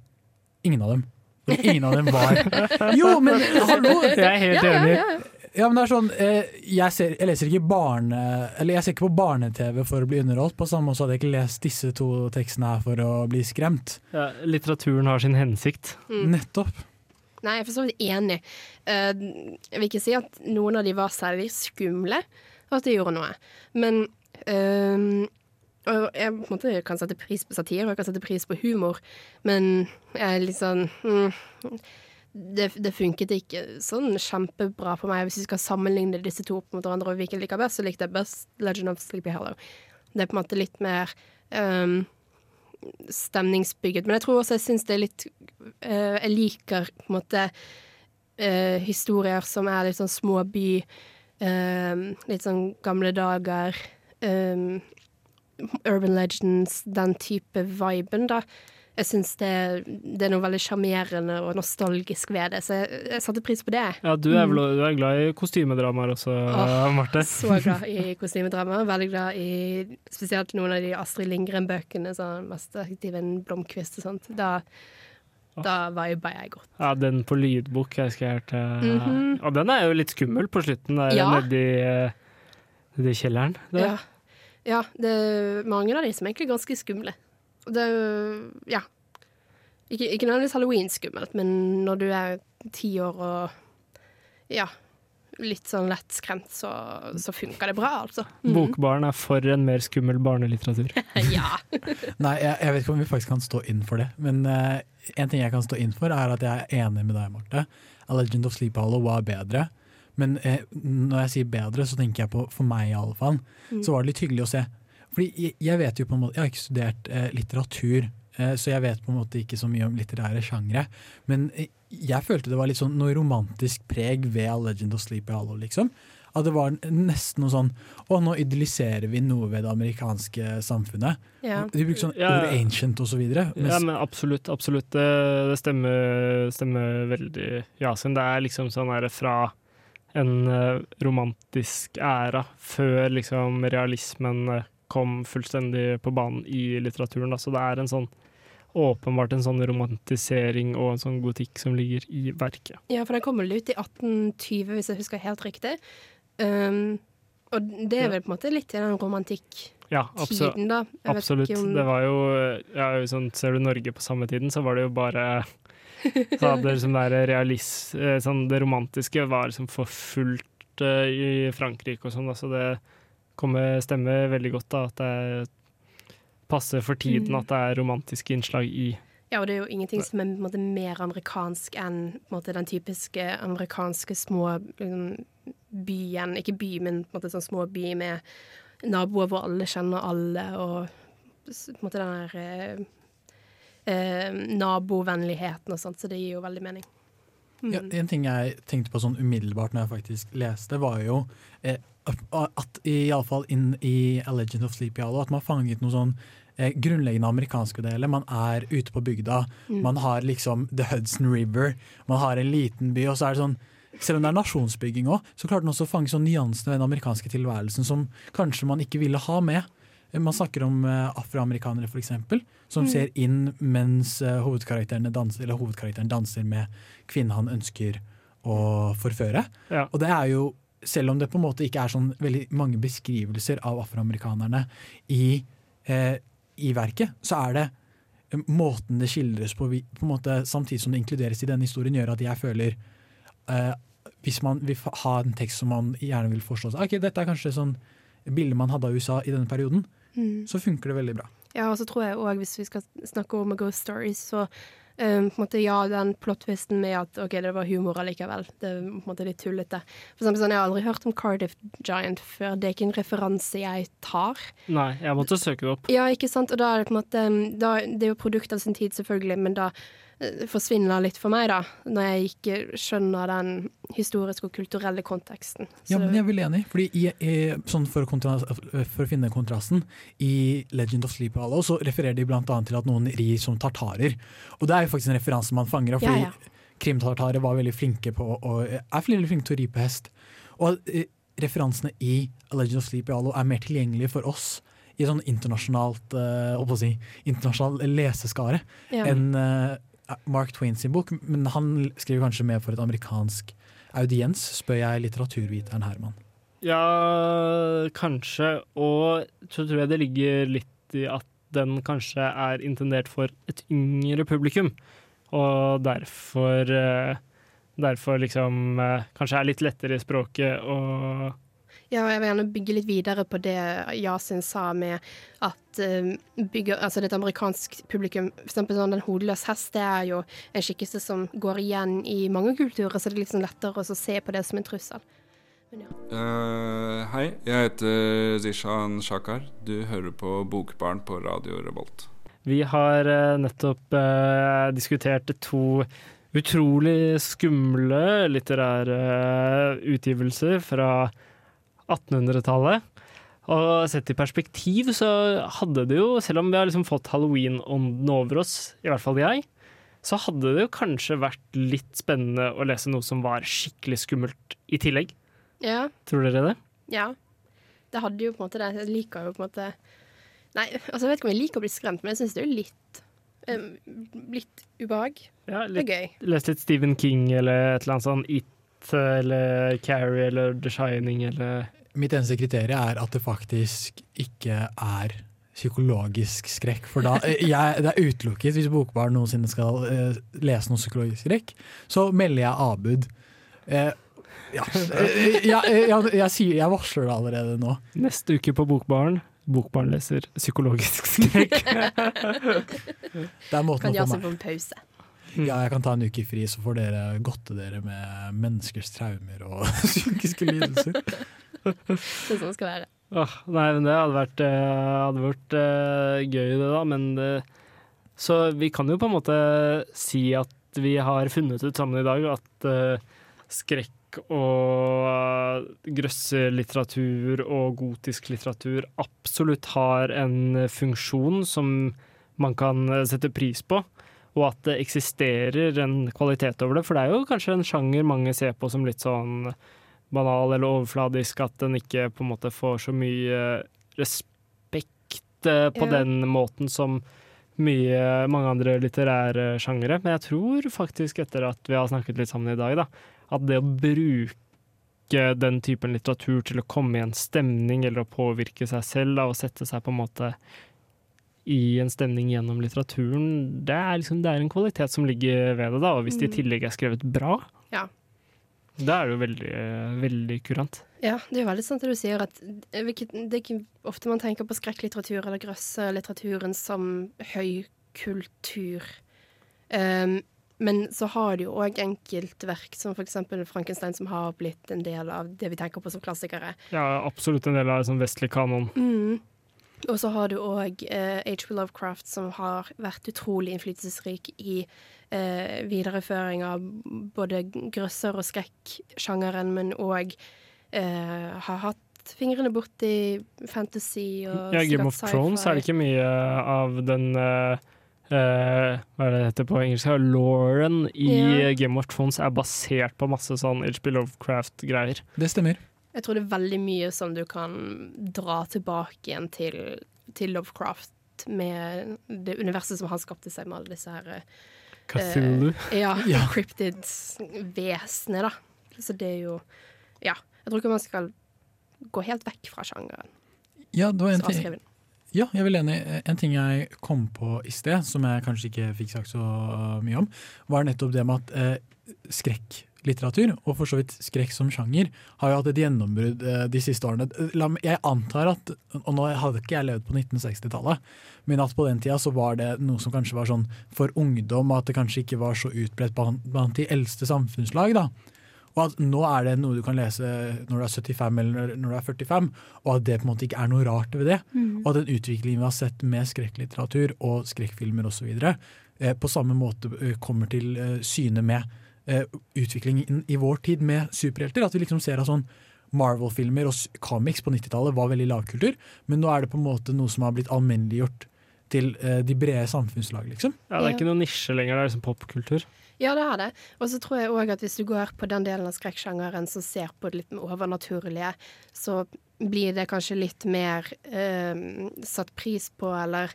ingen av dem. Og ingen av dem var [LAUGHS] Jo, men hallo! Jeg er helt enig. Ja, men det er sånn, eh, jeg, ser, jeg leser ikke barne... Eller jeg ser ikke på barne-TV for å bli underholdt. På samme måte hadde jeg ikke lest disse to tekstene her for å bli skremt. Ja, litteraturen har sin hensikt. Mm. Nettopp. Nei, jeg er for så vidt enig. Eh, jeg vil ikke si at noen av de var særlig skumle, og at de gjorde noe. Men eh, og jeg på en måte kan sette pris på satire, og jeg kan sette pris på humor, men jeg er litt sånn mm, det, det funket ikke sånn kjempebra for meg. Hvis vi skal sammenligne disse to opp mot hverandre og hvilken liker best, så likte jeg best Legend of Sleepy Hollow. Det er på en måte litt mer um, stemningsbygget. Men jeg tror også jeg syns det er litt uh, Jeg liker på en måte uh, historier som er litt sånn småby, eh, litt sånn gamle dager. um, urban legends, den type viben, da. Jeg syns det, det er noe veldig sjarmerende og nostalgisk ved det, så jeg, jeg satte pris på det. Ja, du er, vel, du er glad i kostymedramaer også, oh, Marte? [LAUGHS] Så glad i kostymedramaer. Veldig glad i spesielt noen av de Astrid Lindgren-bøkene, sånn en Blomkvist' og sånt. Da, da viba jeg godt. Ja, den på lydbok jeg husker jeg hørte. -hmm. Og den er jo litt skummel på slutten, der Ja. nedi, i nedi kjelleren. Der. Ja. ja, det er mange av de som er egentlig ganske skumle. Det Ja. Ikke, ikke nødvendigvis halloween-skummelt, men når du er ti år og ja, litt sånn lettskremt, så, så funker det bra, altså. Mm. Bokbaren er for en mer skummel barnelitteratur. [LAUGHS] [LAUGHS] ja. Nei, jeg, jeg vet ikke om vi faktisk kan stå inn for det. Men uh, en ting jeg kan stå inn for, er at jeg er enig med deg, Marte. A Legend of Sleep Hollow var bedre. Men eh, når jeg sier bedre, så tenker jeg på, for meg i alle fall, Mm. så var det litt hyggelig å se. Fordi jeg, jeg vet jo på en måte, jeg har ikke studert eh, litteratur, eh, så jeg vet på en måte ikke så mye om litterære sjangre. Men eh, jeg følte det var litt sånn noe romantisk preg ved A Legend of Sleepy Hollow, liksom. At det var nesten noe sånn Å, nå idylliserer vi noe ved det amerikanske samfunnet. Ja. De bruker sånn Ja. ordet ancient og så videre. Ja, men absolutt. absolutt. Det, det stemmer, stemmer veldig Yasin. Det er liksom sånn her fra en eh, romantisk æra før liksom realismen eh, kom fullstendig på banen i litteraturen. Da. Så det er en sånn åpenbart en sånn romantisering og en sånn gotikk som ligger i verket. Ja, for den kom vel ut i 1820, hvis jeg husker helt riktig. Um, og det er vel på en måte litt i den romantikk-tiden, Ja, absolutt. da. Jeg vet absolutt. om- Det var jo ja, sånn, Ser du Norge på samme tiden, så var det jo bare [LAUGHS] så hadde liksom det der realis, eh, sånn, Det romantiske var liksom for fullt uh, i Frankrike og sånn, Altså så det kommer, stemme veldig godt da, at det passer for tiden Mm. at det er romantiske innslag i Ja, og det er jo ingenting som er måte, mer amerikansk enn måte, den typiske amerikanske små liksom, byen. Ikke by, men på en måte sånn små by med naboer hvor alle kjenner alle, og på en måte den der eh, eh, nabovennligheten og sånt, så det gir jo veldig mening. Ja, Mm. en ting jeg tenkte på sånn umiddelbart når jeg faktisk leste, var jo eh, at iallfall inn i A Legend of Sleepy Hollow at man har fanget noe sånn eh, grunnleggende amerikanske deler. Man er ute på bygda, Mm. man har liksom The Hudson River, man har en liten by, og så er det sånn selv om det er nasjonsbygging òg, så klarte den også å fange sånn nyansene ved den amerikanske tilværelsen som kanskje man ikke ville ha med. Eh, Man snakker om eh, afroamerikanere, eksempel, som Mm. ser inn mens hovedkarakteren danser, eller hovedkarakteren danser med kvinnen han ønsker å forføre. Ja. Og det er jo, selv om det på en måte ikke er sånn veldig mange beskrivelser av afroamerikanerne i, eh, i verket, så er det eh, måten det skildres på, på måte, samtidig som det inkluderes i denne historien, gjør at jeg føler eh, Hvis man vil ha en tekst som man gjerne vil forstå så, ok, Dette er kanskje sånn bilde man hadde av USA i denne perioden, Mm. så funker det veldig bra. Ja, og så tror jeg òg, hvis vi skal snakke om Ghost Stories, så Um, på en måte, ja, den plot-twisten med at ok, det var humor allikevel. Det er på en måte litt tullete. For eksempel sånn, Jeg har aldri hørt om Cardiff Giant før. Det er ikke en referanse jeg tar. Nei, jeg måtte søke det opp. Ja, ikke sant. Og da er det på en måte um, da, Det er jo produkt av sin tid, selvfølgelig, men da eh, forsvinner litt for meg, da. Når jeg ikke skjønner den historiske og kulturelle konteksten. Ja, men jeg er vel enig. Fordi i, i, sånn for, å for å finne kontrasten, i Legend of Sleep Hollow så refererer de bl.a. til at noen rir som tartarer. Og det er jo faktisk en referanse man fanger av, Ja, fordi ja. krimtartarer var veldig flinke på å, er veldig flinke til å ri på hest. Og eh, referansene i Legend of Sleep Hollow er mer tilgjengelige for oss i sånn internasjonalt eh, si, internasjonal leseskare Ja. enn eh, Mark Twain sin bok. Men han skriver kanskje mer for et amerikansk audiens, spør jeg litteraturviteren Herman. Ja, kanskje. Og så tror jeg det ligger litt i at den kanskje er intendert for et yngre publikum. Og derfor eh, Derfor liksom eh, kanskje er litt lettere i språket og Ja, og jeg vil gjerne bygge litt videre på det Yasin sa med at um, bygger, altså det er et amerikansk publikum For eksempel sånn Den hodeløse hest det er jo en skikkelse som går igjen i mange kulturer, så det er liksom lettere å se på det som en trussel. Eh, hei, jeg heter Zishan Shakar. Du hører på Bokbarn på Radio Revolt. Vi har eh, nettopp uh, diskutert to utrolig skumle litterære utgivelser fra 1800-tallet. Og sett i perspektiv så hadde det jo, selv om vi har liksom fått halloween-ånden over oss, i hvert fall jeg, så hadde det jo kanskje vært litt spennende å lese noe som var skikkelig skummelt i tillegg. Ja, Tror dere det? ja. Det hadde jo på en måte det. Jeg liker jo på en måte Nei, altså jeg vet ikke om jeg liker å bli skremt, men jeg syns det er jo litt um, Litt ubehag. Ja, Det er gøy. Lest litt Stephen King eller et eller annet sånn It eller Carrie eller The Shining eller Mitt eneste kriterium er at det faktisk ikke er psykologisk skrekk. For da, eh, [LAUGHS] jeg, det er utelukket hvis Bokbarn noensinne skal uh, lese noe psykologisk skrekk. Så melder jeg avbud. Uh, ja, eh, jeg, jeg, jeg, jeg, sier, jeg varsler det allerede nå. Neste uke på Bokbaren. Bokbarn leser psykologisk skrekk. [LAUGHS] Det er måten Kan å få Yasin meg få en pause. Ja, jeg kan ta en uke fri, så får dere godte dere med menneskers traumer og [LAUGHS] psykiske lidelser. [LAUGHS] Det er sånn det skal være. Åh, nei, men det hadde vært, eh, hadde vært uh, gøy, det, da. Men det, Så vi kan jo på en måte si at vi har funnet ut sammen i dag at uh, skrekk og uh, grøsselitteratur og gotisk litteratur absolutt har en funksjon som man kan sette pris på. Og at det eksisterer en kvalitet over det. For det er jo kanskje en sjanger mange ser på som litt sånn banal eller overfladisk, at den ikke på en måte får så mye respekt eh, på Ja. den måten som mye, mange andre litterære sjangere. Men jeg tror faktisk, etter at vi har snakket litt sammen i dag, da, at det å bruke den typen litteratur til å komme i en stemning eller å påvirke seg selv da, og sette seg på en måte i en stemning gjennom litteraturen, det er, liksom, det er en kvalitet som ligger ved det. da, Og hvis det i Mm. tillegg er skrevet bra, Ja. da er det jo veldig, veldig kurant. Ja, det er jo veldig sant det du sier, at det er ikke, det ofte man tenker på skrekklitteratur eller grøsselitteraturen som høy kultur. Um, men så har det jo òg enkeltverk, som eksempel Frankenstein, som har blitt en del av det vi tenker på som klassikere. Ja, absolutt en del av sånn vestlig kanon. Mm. Og så har du òg eh, H.P. Lovecraft, som har vært utrolig innflytelsesrik i eh, videreføring av både grøsser- og skrekksjangeren, men òg eh, har hatt fingrene borti fantasy og Ja, Game of Thrones er det ikke mye av den eh, eh, Hva er det det heter på engelsk? Lauren i Ja. Game of Thrones er basert på masse sånn HB Lovecraft-greier. Det stemmer. Jeg tror det er veldig mye som du kan dra tilbake igjen til, til Lovecraft med det universet som han skapte seg med alle disse her Cthulhu. Uh, ja, [LAUGHS] Ja. cryptid-vesenet, da. Så det er jo Ja. Jeg tror ikke man skal gå helt vekk fra sjangeren. Ja, det var en ting, ja, jeg vil enig. En ting jeg kom på i sted, som jeg kanskje ikke fikk sagt så mye om, var nettopp det med at eh, skrekk skrekklitteratur, og for så vidt skrekk som sjanger, har jo hatt et gjennombrudd eh, de siste årene. Jeg antar at, og nå hadde ikke jeg levd på 1960-tallet, men at på den tida så var det noe som kanskje var sånn for ungdom, at det kanskje ikke var så utbredt blant, blant de eldste samfunnslag. da. Og at nå er det noe du kan lese når du er 75 eller når du er 45, og at det på en måte ikke er noe rart ved det. Mm. Og at den utviklingen vi har sett med skrekklitteratur og skrekkfilmer osv., eh, på samme måte eh, kommer til eh, syne med eh, utviklingen i vår tid med superhelter. At vi liksom ser at sånn Marvel-filmer og comics på 90-tallet var veldig lavkultur, men nå er det på en måte noe som har blitt alminneliggjort til eh, de brede samfunnslag, liksom. Ja, det er ikke noen nisje lenger, det er liksom popkultur. Ja, det er det. Og så tror jeg òg at hvis du går på den delen av skrekksjangeren som ser på det litt overnaturlige, så blir det kanskje litt mer eh, satt pris på eller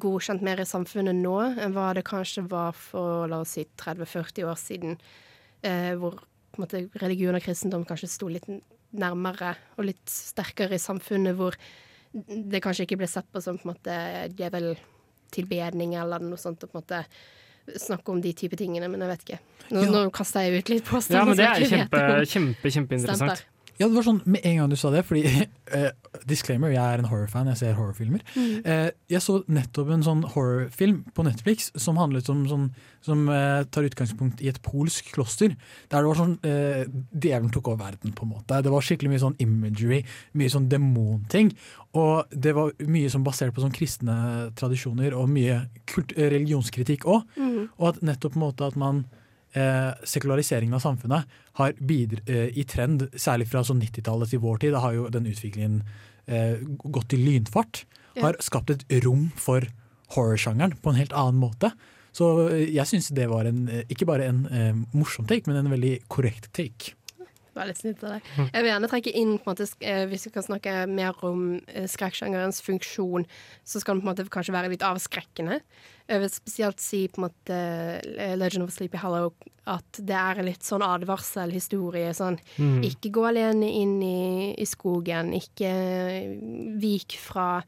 godkjent mer i samfunnet nå enn hva det kanskje var for la oss si 30-40 år siden, eh, hvor måte, religion og kristendom kanskje sto litt nærmere og litt sterkere i samfunnet, hvor det kanskje ikke ble sett på som på en måte djeveltilbedning eller noe sånt. på en måte snakke om de type tingene, men jeg vet ikke. Nå, Ja. nå kaster jeg ut litt påstander. Ja, men det er kjempe, kjempe, kjempeinteressant. Ja, det var sånn med en gang du sa det, fordi uh, [LAUGHS] Disclaimer, jeg er en horrorfan, jeg ser horrorfilmer. Mm. Uh, jeg så nettopp en sånn horrorfilm på Netflix som handlet om sånn Som uh, tar utgangspunkt i et polsk kloster. Der det var sånn Djevelen tok over verden, på en måte. Det var skikkelig mye sånn imagery, mye sånn demonting. Og det var mye som basert på sånn kristne tradisjoner og mye kult, religionskritikk òg. Mm. Og at nettopp på en måte at man eh, sekulariseringen av samfunnet har bidr eh, i trend, særlig fra sånn 90-tallet til vår tid, da har jo den utviklingen eh, gått i lynfart, Ja. har skapt et rom for horrorsjangeren på en helt annen måte. Så eh, jeg syns det var en, eh, ikke bare en eh, morsom take, men en veldig korrekt take. Veldig snilt av deg. Jeg vil gjerne trekke inn, måte, eh, hvis vi kan snakke mer om eh, skrekksjangerens funksjon, så skal den på en måte kanskje være litt avskrekkende. Jeg vil spesielt si på en måte eh, Legend of Sleepy Hollow at det er litt sånn advarselhistorie. Sånn mm. ikke gå alene inn i, i skogen, ikke vik fra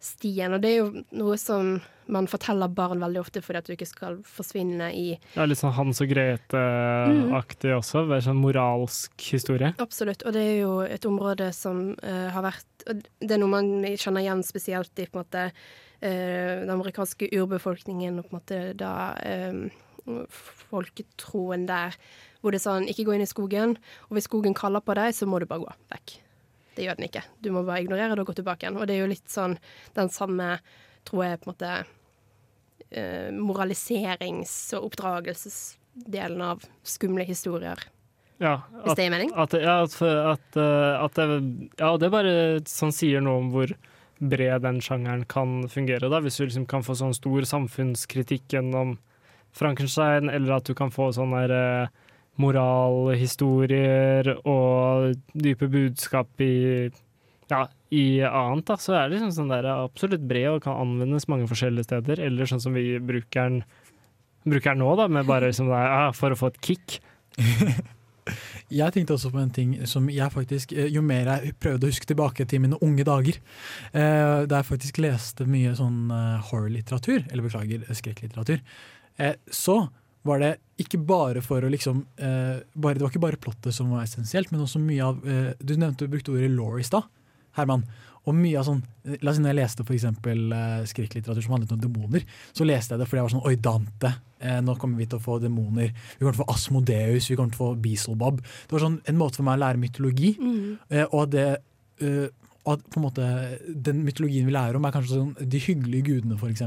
stien. Og det er jo noe som man forteller barn veldig ofte fordi at du ikke skal forsvinne i Ja, litt sånn Hans og Grete-aktig også. er sånn moralsk historie. Absolutt, og det er jo et område som uh, har vært Det er noe man kjenner igjen spesielt i på en måte uh, den amerikanske urbefolkningen og på en måte da eh, folketroen der, hvor det er sånn ikke gå inn i skogen, og hvis skogen kaller på deg, så må du bare gå vekk. Det gjør den ikke. Du må bare ignorere det og gå tilbake igjen. Og det er jo litt sånn den samme, tror jeg, på en måte eh, moraliserings- og oppdragelsesdelen av skumle historier. Ja, Hvis det gir mening? At, ja, at, at, eh, at det, ja, det bare sånn sier noe om hvor bred den sjangeren kan fungere. Da. Hvis du liksom kan få sånn stor samfunnskritikk gjennom Frankenstein, eller at du kan få sånn der, eh, moralhistorier og dype budskap i ja, i annet, da, så er det liksom sånn der absolutt bred og kan anvendes mange forskjellige steder. Eller sånn som vi bruker den, bruker den nå, da, med bare liksom der, ah, for å få et kick. [LAUGHS] Jeg tenkte også på en ting som jeg faktisk, eh, jo mer jeg prøvde å huske tilbake til mine unge dager, eh, da jeg faktisk leste mye sånn horror-litteratur, eller beklager, skrekklitteratur, eh, så var det ikke bare for å liksom eh, bare, Det var ikke bare plottet som var essensielt, men også mye av eh, Du nevnte du brukte ordet law i stad, Herman. Og mye av sånn, la oss si Når jeg leste for eksempel, eh, skrekklitteratur som handlet om demoner, så leste jeg det fordi jeg var sånn Oi, Dante. Eh, nå kommer vi til å få demoner. Vi kommer til å få Asmodeus, vi kommer til å få Beelzebub. Det var sånn en måte for meg å lære mytologi. Eh, og det eh, at på en måte den mytologien vi lærer om, er kanskje sånn de hyggelige gudene, f.eks.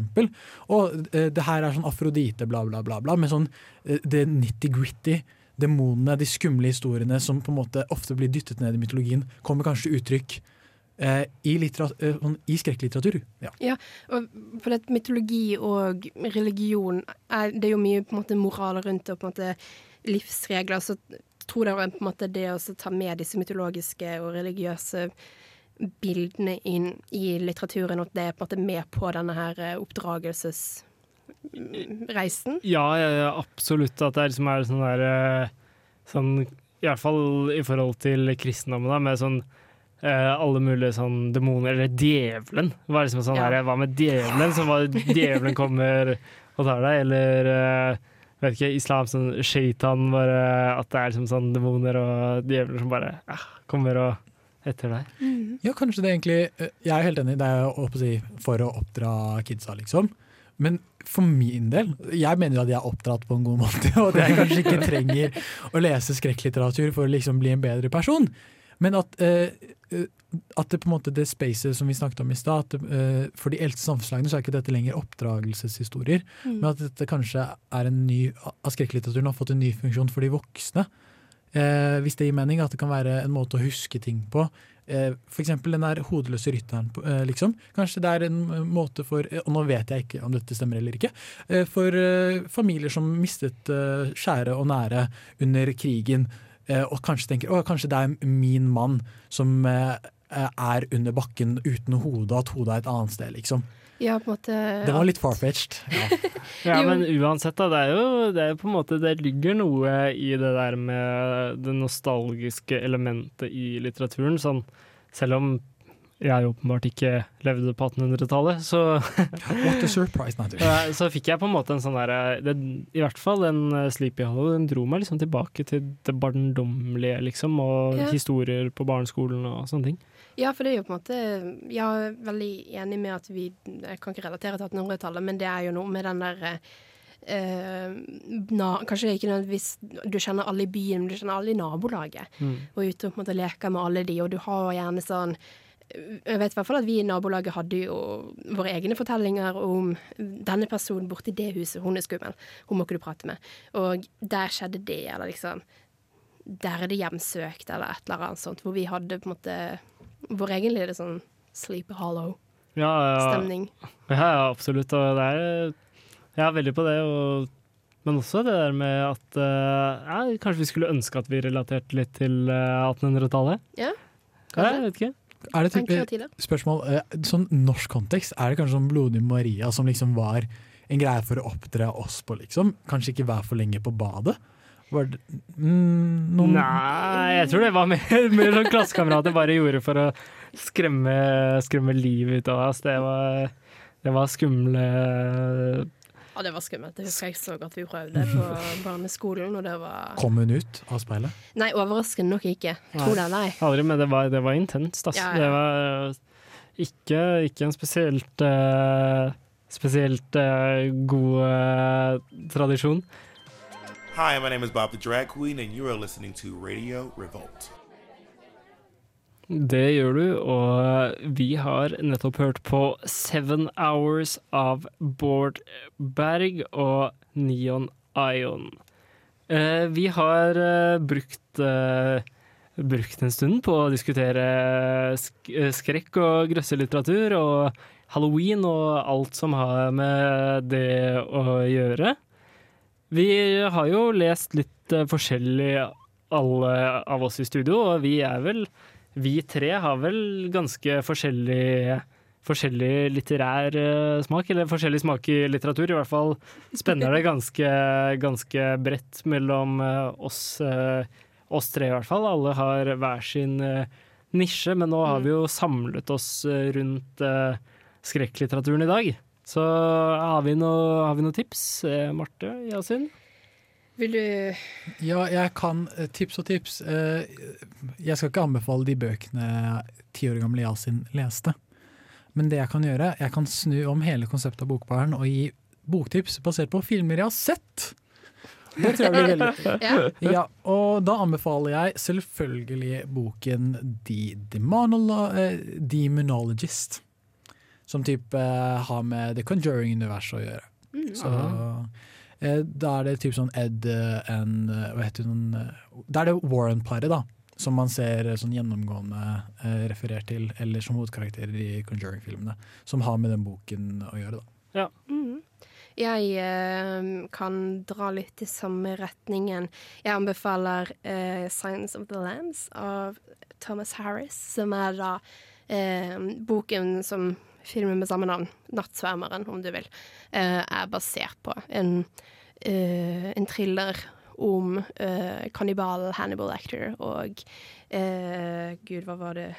Og eh, det her er sånn Afrodite, bla, bla, bla. bla med sånn eh, det nitty-gritty, demonene, de skumle historiene som på en måte ofte blir dyttet ned i mytologien, kommer kanskje til uttrykk eh, i, eh, sånn, i skrekklitteratur. Ja. Ja, for det mytologi og religion er, Det er jo mye på en måte moral rundt det, og på en måte livsregler. Så tror jeg på en måte det å ta med disse mytologiske og religiøse bildene inn i litteraturen, og at det er på en måte med på denne her eh, oppdragelsesreisen. Ja, absolutt. At det liksom er sånn der eh, sånn, I hvert fall i forhold til kristendommen, da, med sånn eh, alle mulige sånn demoner Eller djevelen. Det var liksom sånn Ja. her, Hva med djevelen? Som var djevelen kommer og tar deg, eller vet ikke, islam som shaitan, bare at det er liksom sånn demoner og djevler som bare ja, kommer og etter deg. Ja, kanskje det egentlig eh, Jeg er helt enig, det er å, å si, for å oppdra kidsa, liksom. Men for min del, jeg mener jo at jeg er oppdratt på en god måte, [LAUGHS] og at jeg kanskje ikke trenger å lese skrekklitteratur for å liksom bli en bedre person. Men at, eh, eh, at det på en måte det spacet som vi snakket om i stad, eh, for de eldste samfunnslagene så er ikke dette lenger oppdragelseshistorier, Mm. men at dette kanskje er en ny, at skrekklitteraturen har fått en ny funksjon for de voksne. Eh, hvis det gir mening, at det kan være en måte å huske ting på. Eh, eksempel den der hodeløse rytteren, eh, liksom. Kanskje det er en eh, måte for, eh, og nå vet jeg ikke om dette stemmer eller ikke, eh, for familier som mistet kjære og nære under krigen, og kanskje tenker å, kanskje det er min mann som er under bakken uten hode, at hodet er et annet sted, liksom. Ja, på en måte Det var litt far-fetched. Ja. [LAUGHS] Ja, men uansett, da. Det er jo det er på en måte Det ligger noe i det der med det nostalgiske elementet i litteraturen. Sånn, selv om jeg åpenbart ikke levde på 1800-tallet, så [LAUGHS] What a surprise, my dear. Så fikk jeg på en måte en sånn derre I hvert fall den eh, Sleepy Hollow, den dro meg liksom tilbake til det barndommelige, liksom, og Ja. historier på barneskolen og sånne ting. Ja, for det er jo på en måte Jeg er veldig enig med at vi Jeg kan ikke relatere til 1800-tallet, men det er jo noe med den der eh, na, Kanskje ikke nødvendigvis du kjenner alle i byen, men du kjenner alle i nabolaget. Mm. Og ute og på en måte leker med alle de, og du har gjerne sånn jeg vet i hvert fall at vi i nabolaget hadde jo våre egne fortellinger om denne personen borti det huset, hun er skummel, hun må ikke du prate med. Og der skjedde det, eller liksom Der er det hjemsøkt, eller et eller annet sånt, hvor vi hadde på en måte vår er det sånn Sleepy Hollow. Ja, ja. Stemning. [LAUGHS] Ja, ja, absolutt. Og det er Jeg er veldig på det. Og, men også det der med at eh, ja, kanskje vi skulle ønske at vi relaterte litt til eh, 1800-tallet. Ja, Ja, jeg vet ikke. Er det type, spørsmål, eh, sånn norsk kontekst, er det kanskje sånn Blodig Maria som liksom var en greie for å oppdra oss på, liksom? Kanskje ikke være for lenge på badet? Var det, mm, noen Nei, jeg tror det var mer, [LAUGHS] mer sånn klassekamerater bare gjorde for å skremme, skremme livet ut av oss. Det var, det var skumle Ja, det var skummelt. Det husker jeg så godt vi prøvde på [LAUGHS] barneskolen, og det var Kom hun ut av speilet? Nei, overraskende nok ikke. Tror det eller ei. Aldri, men det var, det var intenst. Altså. Ja, ja. Det var ikke, ikke en spesielt uh, Spesielt uh, god uh, tradisjon. Hi, my name is Bob the Drag Queen, and you are listening to Radio Revolt. Det gjør du, og vi har nettopp hørt på Seven Hours av Bård Berg og Neon Ion. Eh, vi har eh, brukt, eh, brukt en stund på å diskutere sk skrekk og grøsselitteratur og halloween og alt som har med det å gjøre. Vi har jo lest litt eh, forskjellig alle av oss i studio, og vi er vel Vi tre har vel ganske forskjellig Forskjellig litterær eh, smak, eller forskjellig smak i litteratur. I hvert fall spenner det ganske, ganske bredt mellom eh, oss, oss tre, i hvert fall. Alle har hver sin nisje, men nå har vi jo samlet oss rundt skrekklitteraturen i dag. Så har vi noen noe tips? Eh, Marte, Yasin? Vil du Ja, jeg kan eh, tips og tips. Eh, Jeg skal ikke anbefale de bøkene ti år gamle Yasin leste. Men det jeg kan gjøre, jeg kan snu om hele konseptet av Bokbaren og gi boktips basert på filmer jeg har sett. Det tror jeg blir veldig [LAUGHS] Ja. ja, Og da anbefaler jeg selvfølgelig boken The Demonologist. Som type eh, har med The Conjuring-universet å gjøre. Mm. Så eh, da er det typ sånn Ed eh, and eh, Hva heter hun eh, Da er det Warren-paret, da. Som man ser eh, sånn gjennomgående eh, referert til, eller som hovedkarakterer i Conjuring-filmene. Som har med den boken å gjøre, da. Ja. Mm. Jeg eh, kan dra litt i samme retningen. Jeg anbefaler eh, 'Signs of the Lambs' av Thomas Harris, som er da eh, boken som filmen med samme navn, 'Nattsvermeren', om du vil, eh, er basert på. En, eh, en thriller om eh, kannibalen Hannibal Actor og Gud, hva var det?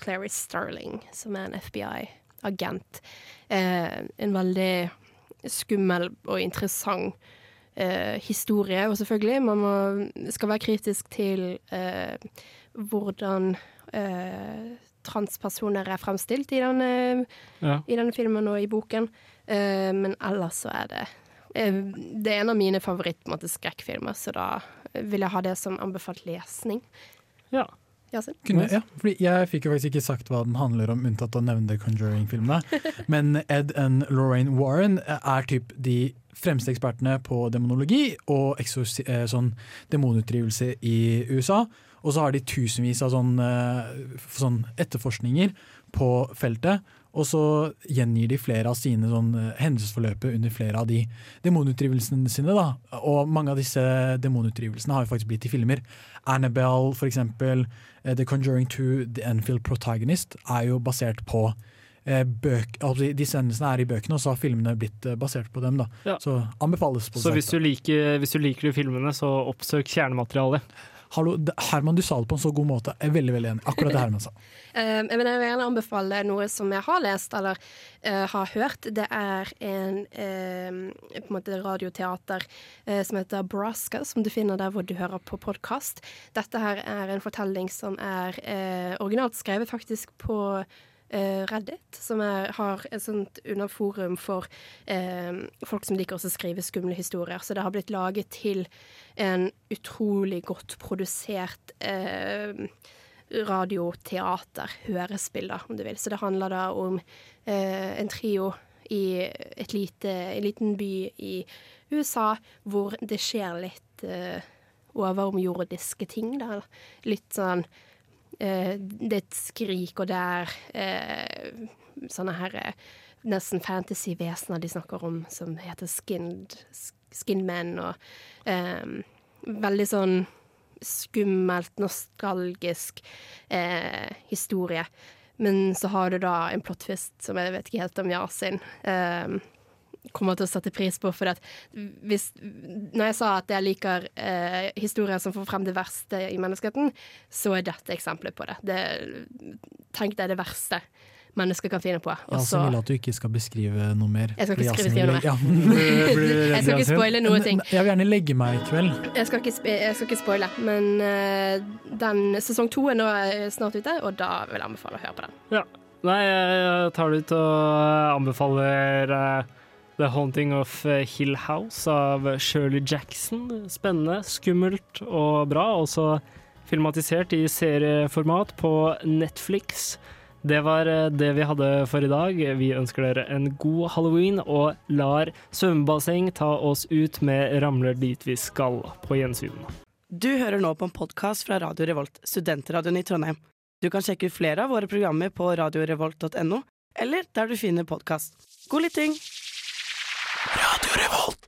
Clarice Starling, som er en FBI-agent. En veldig skummel og interessant eh, historie, og selvfølgelig, man må, skal være kritisk til eh, hvordan eh, transpersoner er fremstilt i denne, Ja. i denne filmen og i boken. Uh, men ellers så er det uh, Det er en av mine favoritt-skrekkfilmer, så da vil jeg ha det som anbefalt lesning. Ja. Kunne, ja, fordi jeg fikk jo faktisk ikke sagt hva den handler om, unntatt å nevne The Conjuring-filmene. [LAUGHS] Men Ed og Lorraine Warren er typ de fremste ekspertene på demonologi og eh, sånn demonutdrivelse i USA. Og så har de tusenvis av sånn, eh, sånn etterforskninger på feltet. Og så gjengir de flere av sine sånn, eh, hendelsesforløpet under flere av de demonutdrivelsene sine. Da. Og mange av disse demonutdrivelsene har jo faktisk blitt i filmer. Annabelle, for eksempel. eh, The Conjuring 2, The Enfield Protagonist, er jo basert på bøk, altså, Disse hendelsene er i bøkene, og så har filmene blitt basert på dem. Ja. Så anbefales på Så hvis du, liker, hvis du liker de filmene, så oppsøk kjernematerialet. Hallo, Herman, du sa det på en så god måte. Jeg er veldig veldig enig. Akkurat det Herman sa. [LAUGHS] Eh, jeg vil gjerne anbefale noe som jeg har lest eller uh, har hørt. Det er en, eh, på en måte radioteater uh, som heter Braska, som du finner der hvor du hører på podkast. Dette her er en fortelling som er uh, originalt skrevet faktisk på Reddit, som er, har et sånt underforum for eh, folk som liker å skrive skumle historier. Så det har blitt laget til en utrolig godt produsert eh, radioteater, hørespill, da, om du vil. Så det handler da om eh, en trio i et lite, en liten by i USA hvor det skjer litt eh, overomjordiske ting, da. Litt sånn eh, Det er et skrik, og det er eh, sånne her eh, nesten fantasy-vesener de snakker om, som heter skinned, skinmen, og eh, veldig sånn skummelt, nostalgisk eh, historie. Men så har du da en plot twist som jeg vet ikke helt om Yasin eh, kommer til å sette pris på. For at hvis, når jeg sa at jeg liker eh, historier som får frem det verste i menneskeheten, så er dette eksempelet på det. det tenk deg det verste mennesker kan finne på. og ja, så- vil at du ikke skal beskrive noe mer. Jeg skal ikke skrive- skrive noe noe. Ja. Jeg skal ikke spoile noe ting. Jeg vil gjerne legge meg i kveld. Jeg skal ikke, jeg skal ikke spoile, men uh, den sesong to er nå eh, snart ute, og da vil jeg anbefale å høre på den. Ja. Nei, jeg tar det ut og anbefaler eh, The Haunting of eh, Hill House av Shirley Jackson. Spennende, skummelt og bra. Også filmatisert i serieformat på Netflix. Det var eh, det vi hadde for i dag. Vi ønsker dere en god halloween og lar svømmebasseng ta oss ut med 'Ramler dit vi skal' på gjensyn. Du hører nå på en podkast fra Radio Revolt, studentradioen i Trondheim. Du kan sjekke ut flere av våre programmer på radiorevolt.no, eller der du finner podkast. God lytting! Radio Revolt.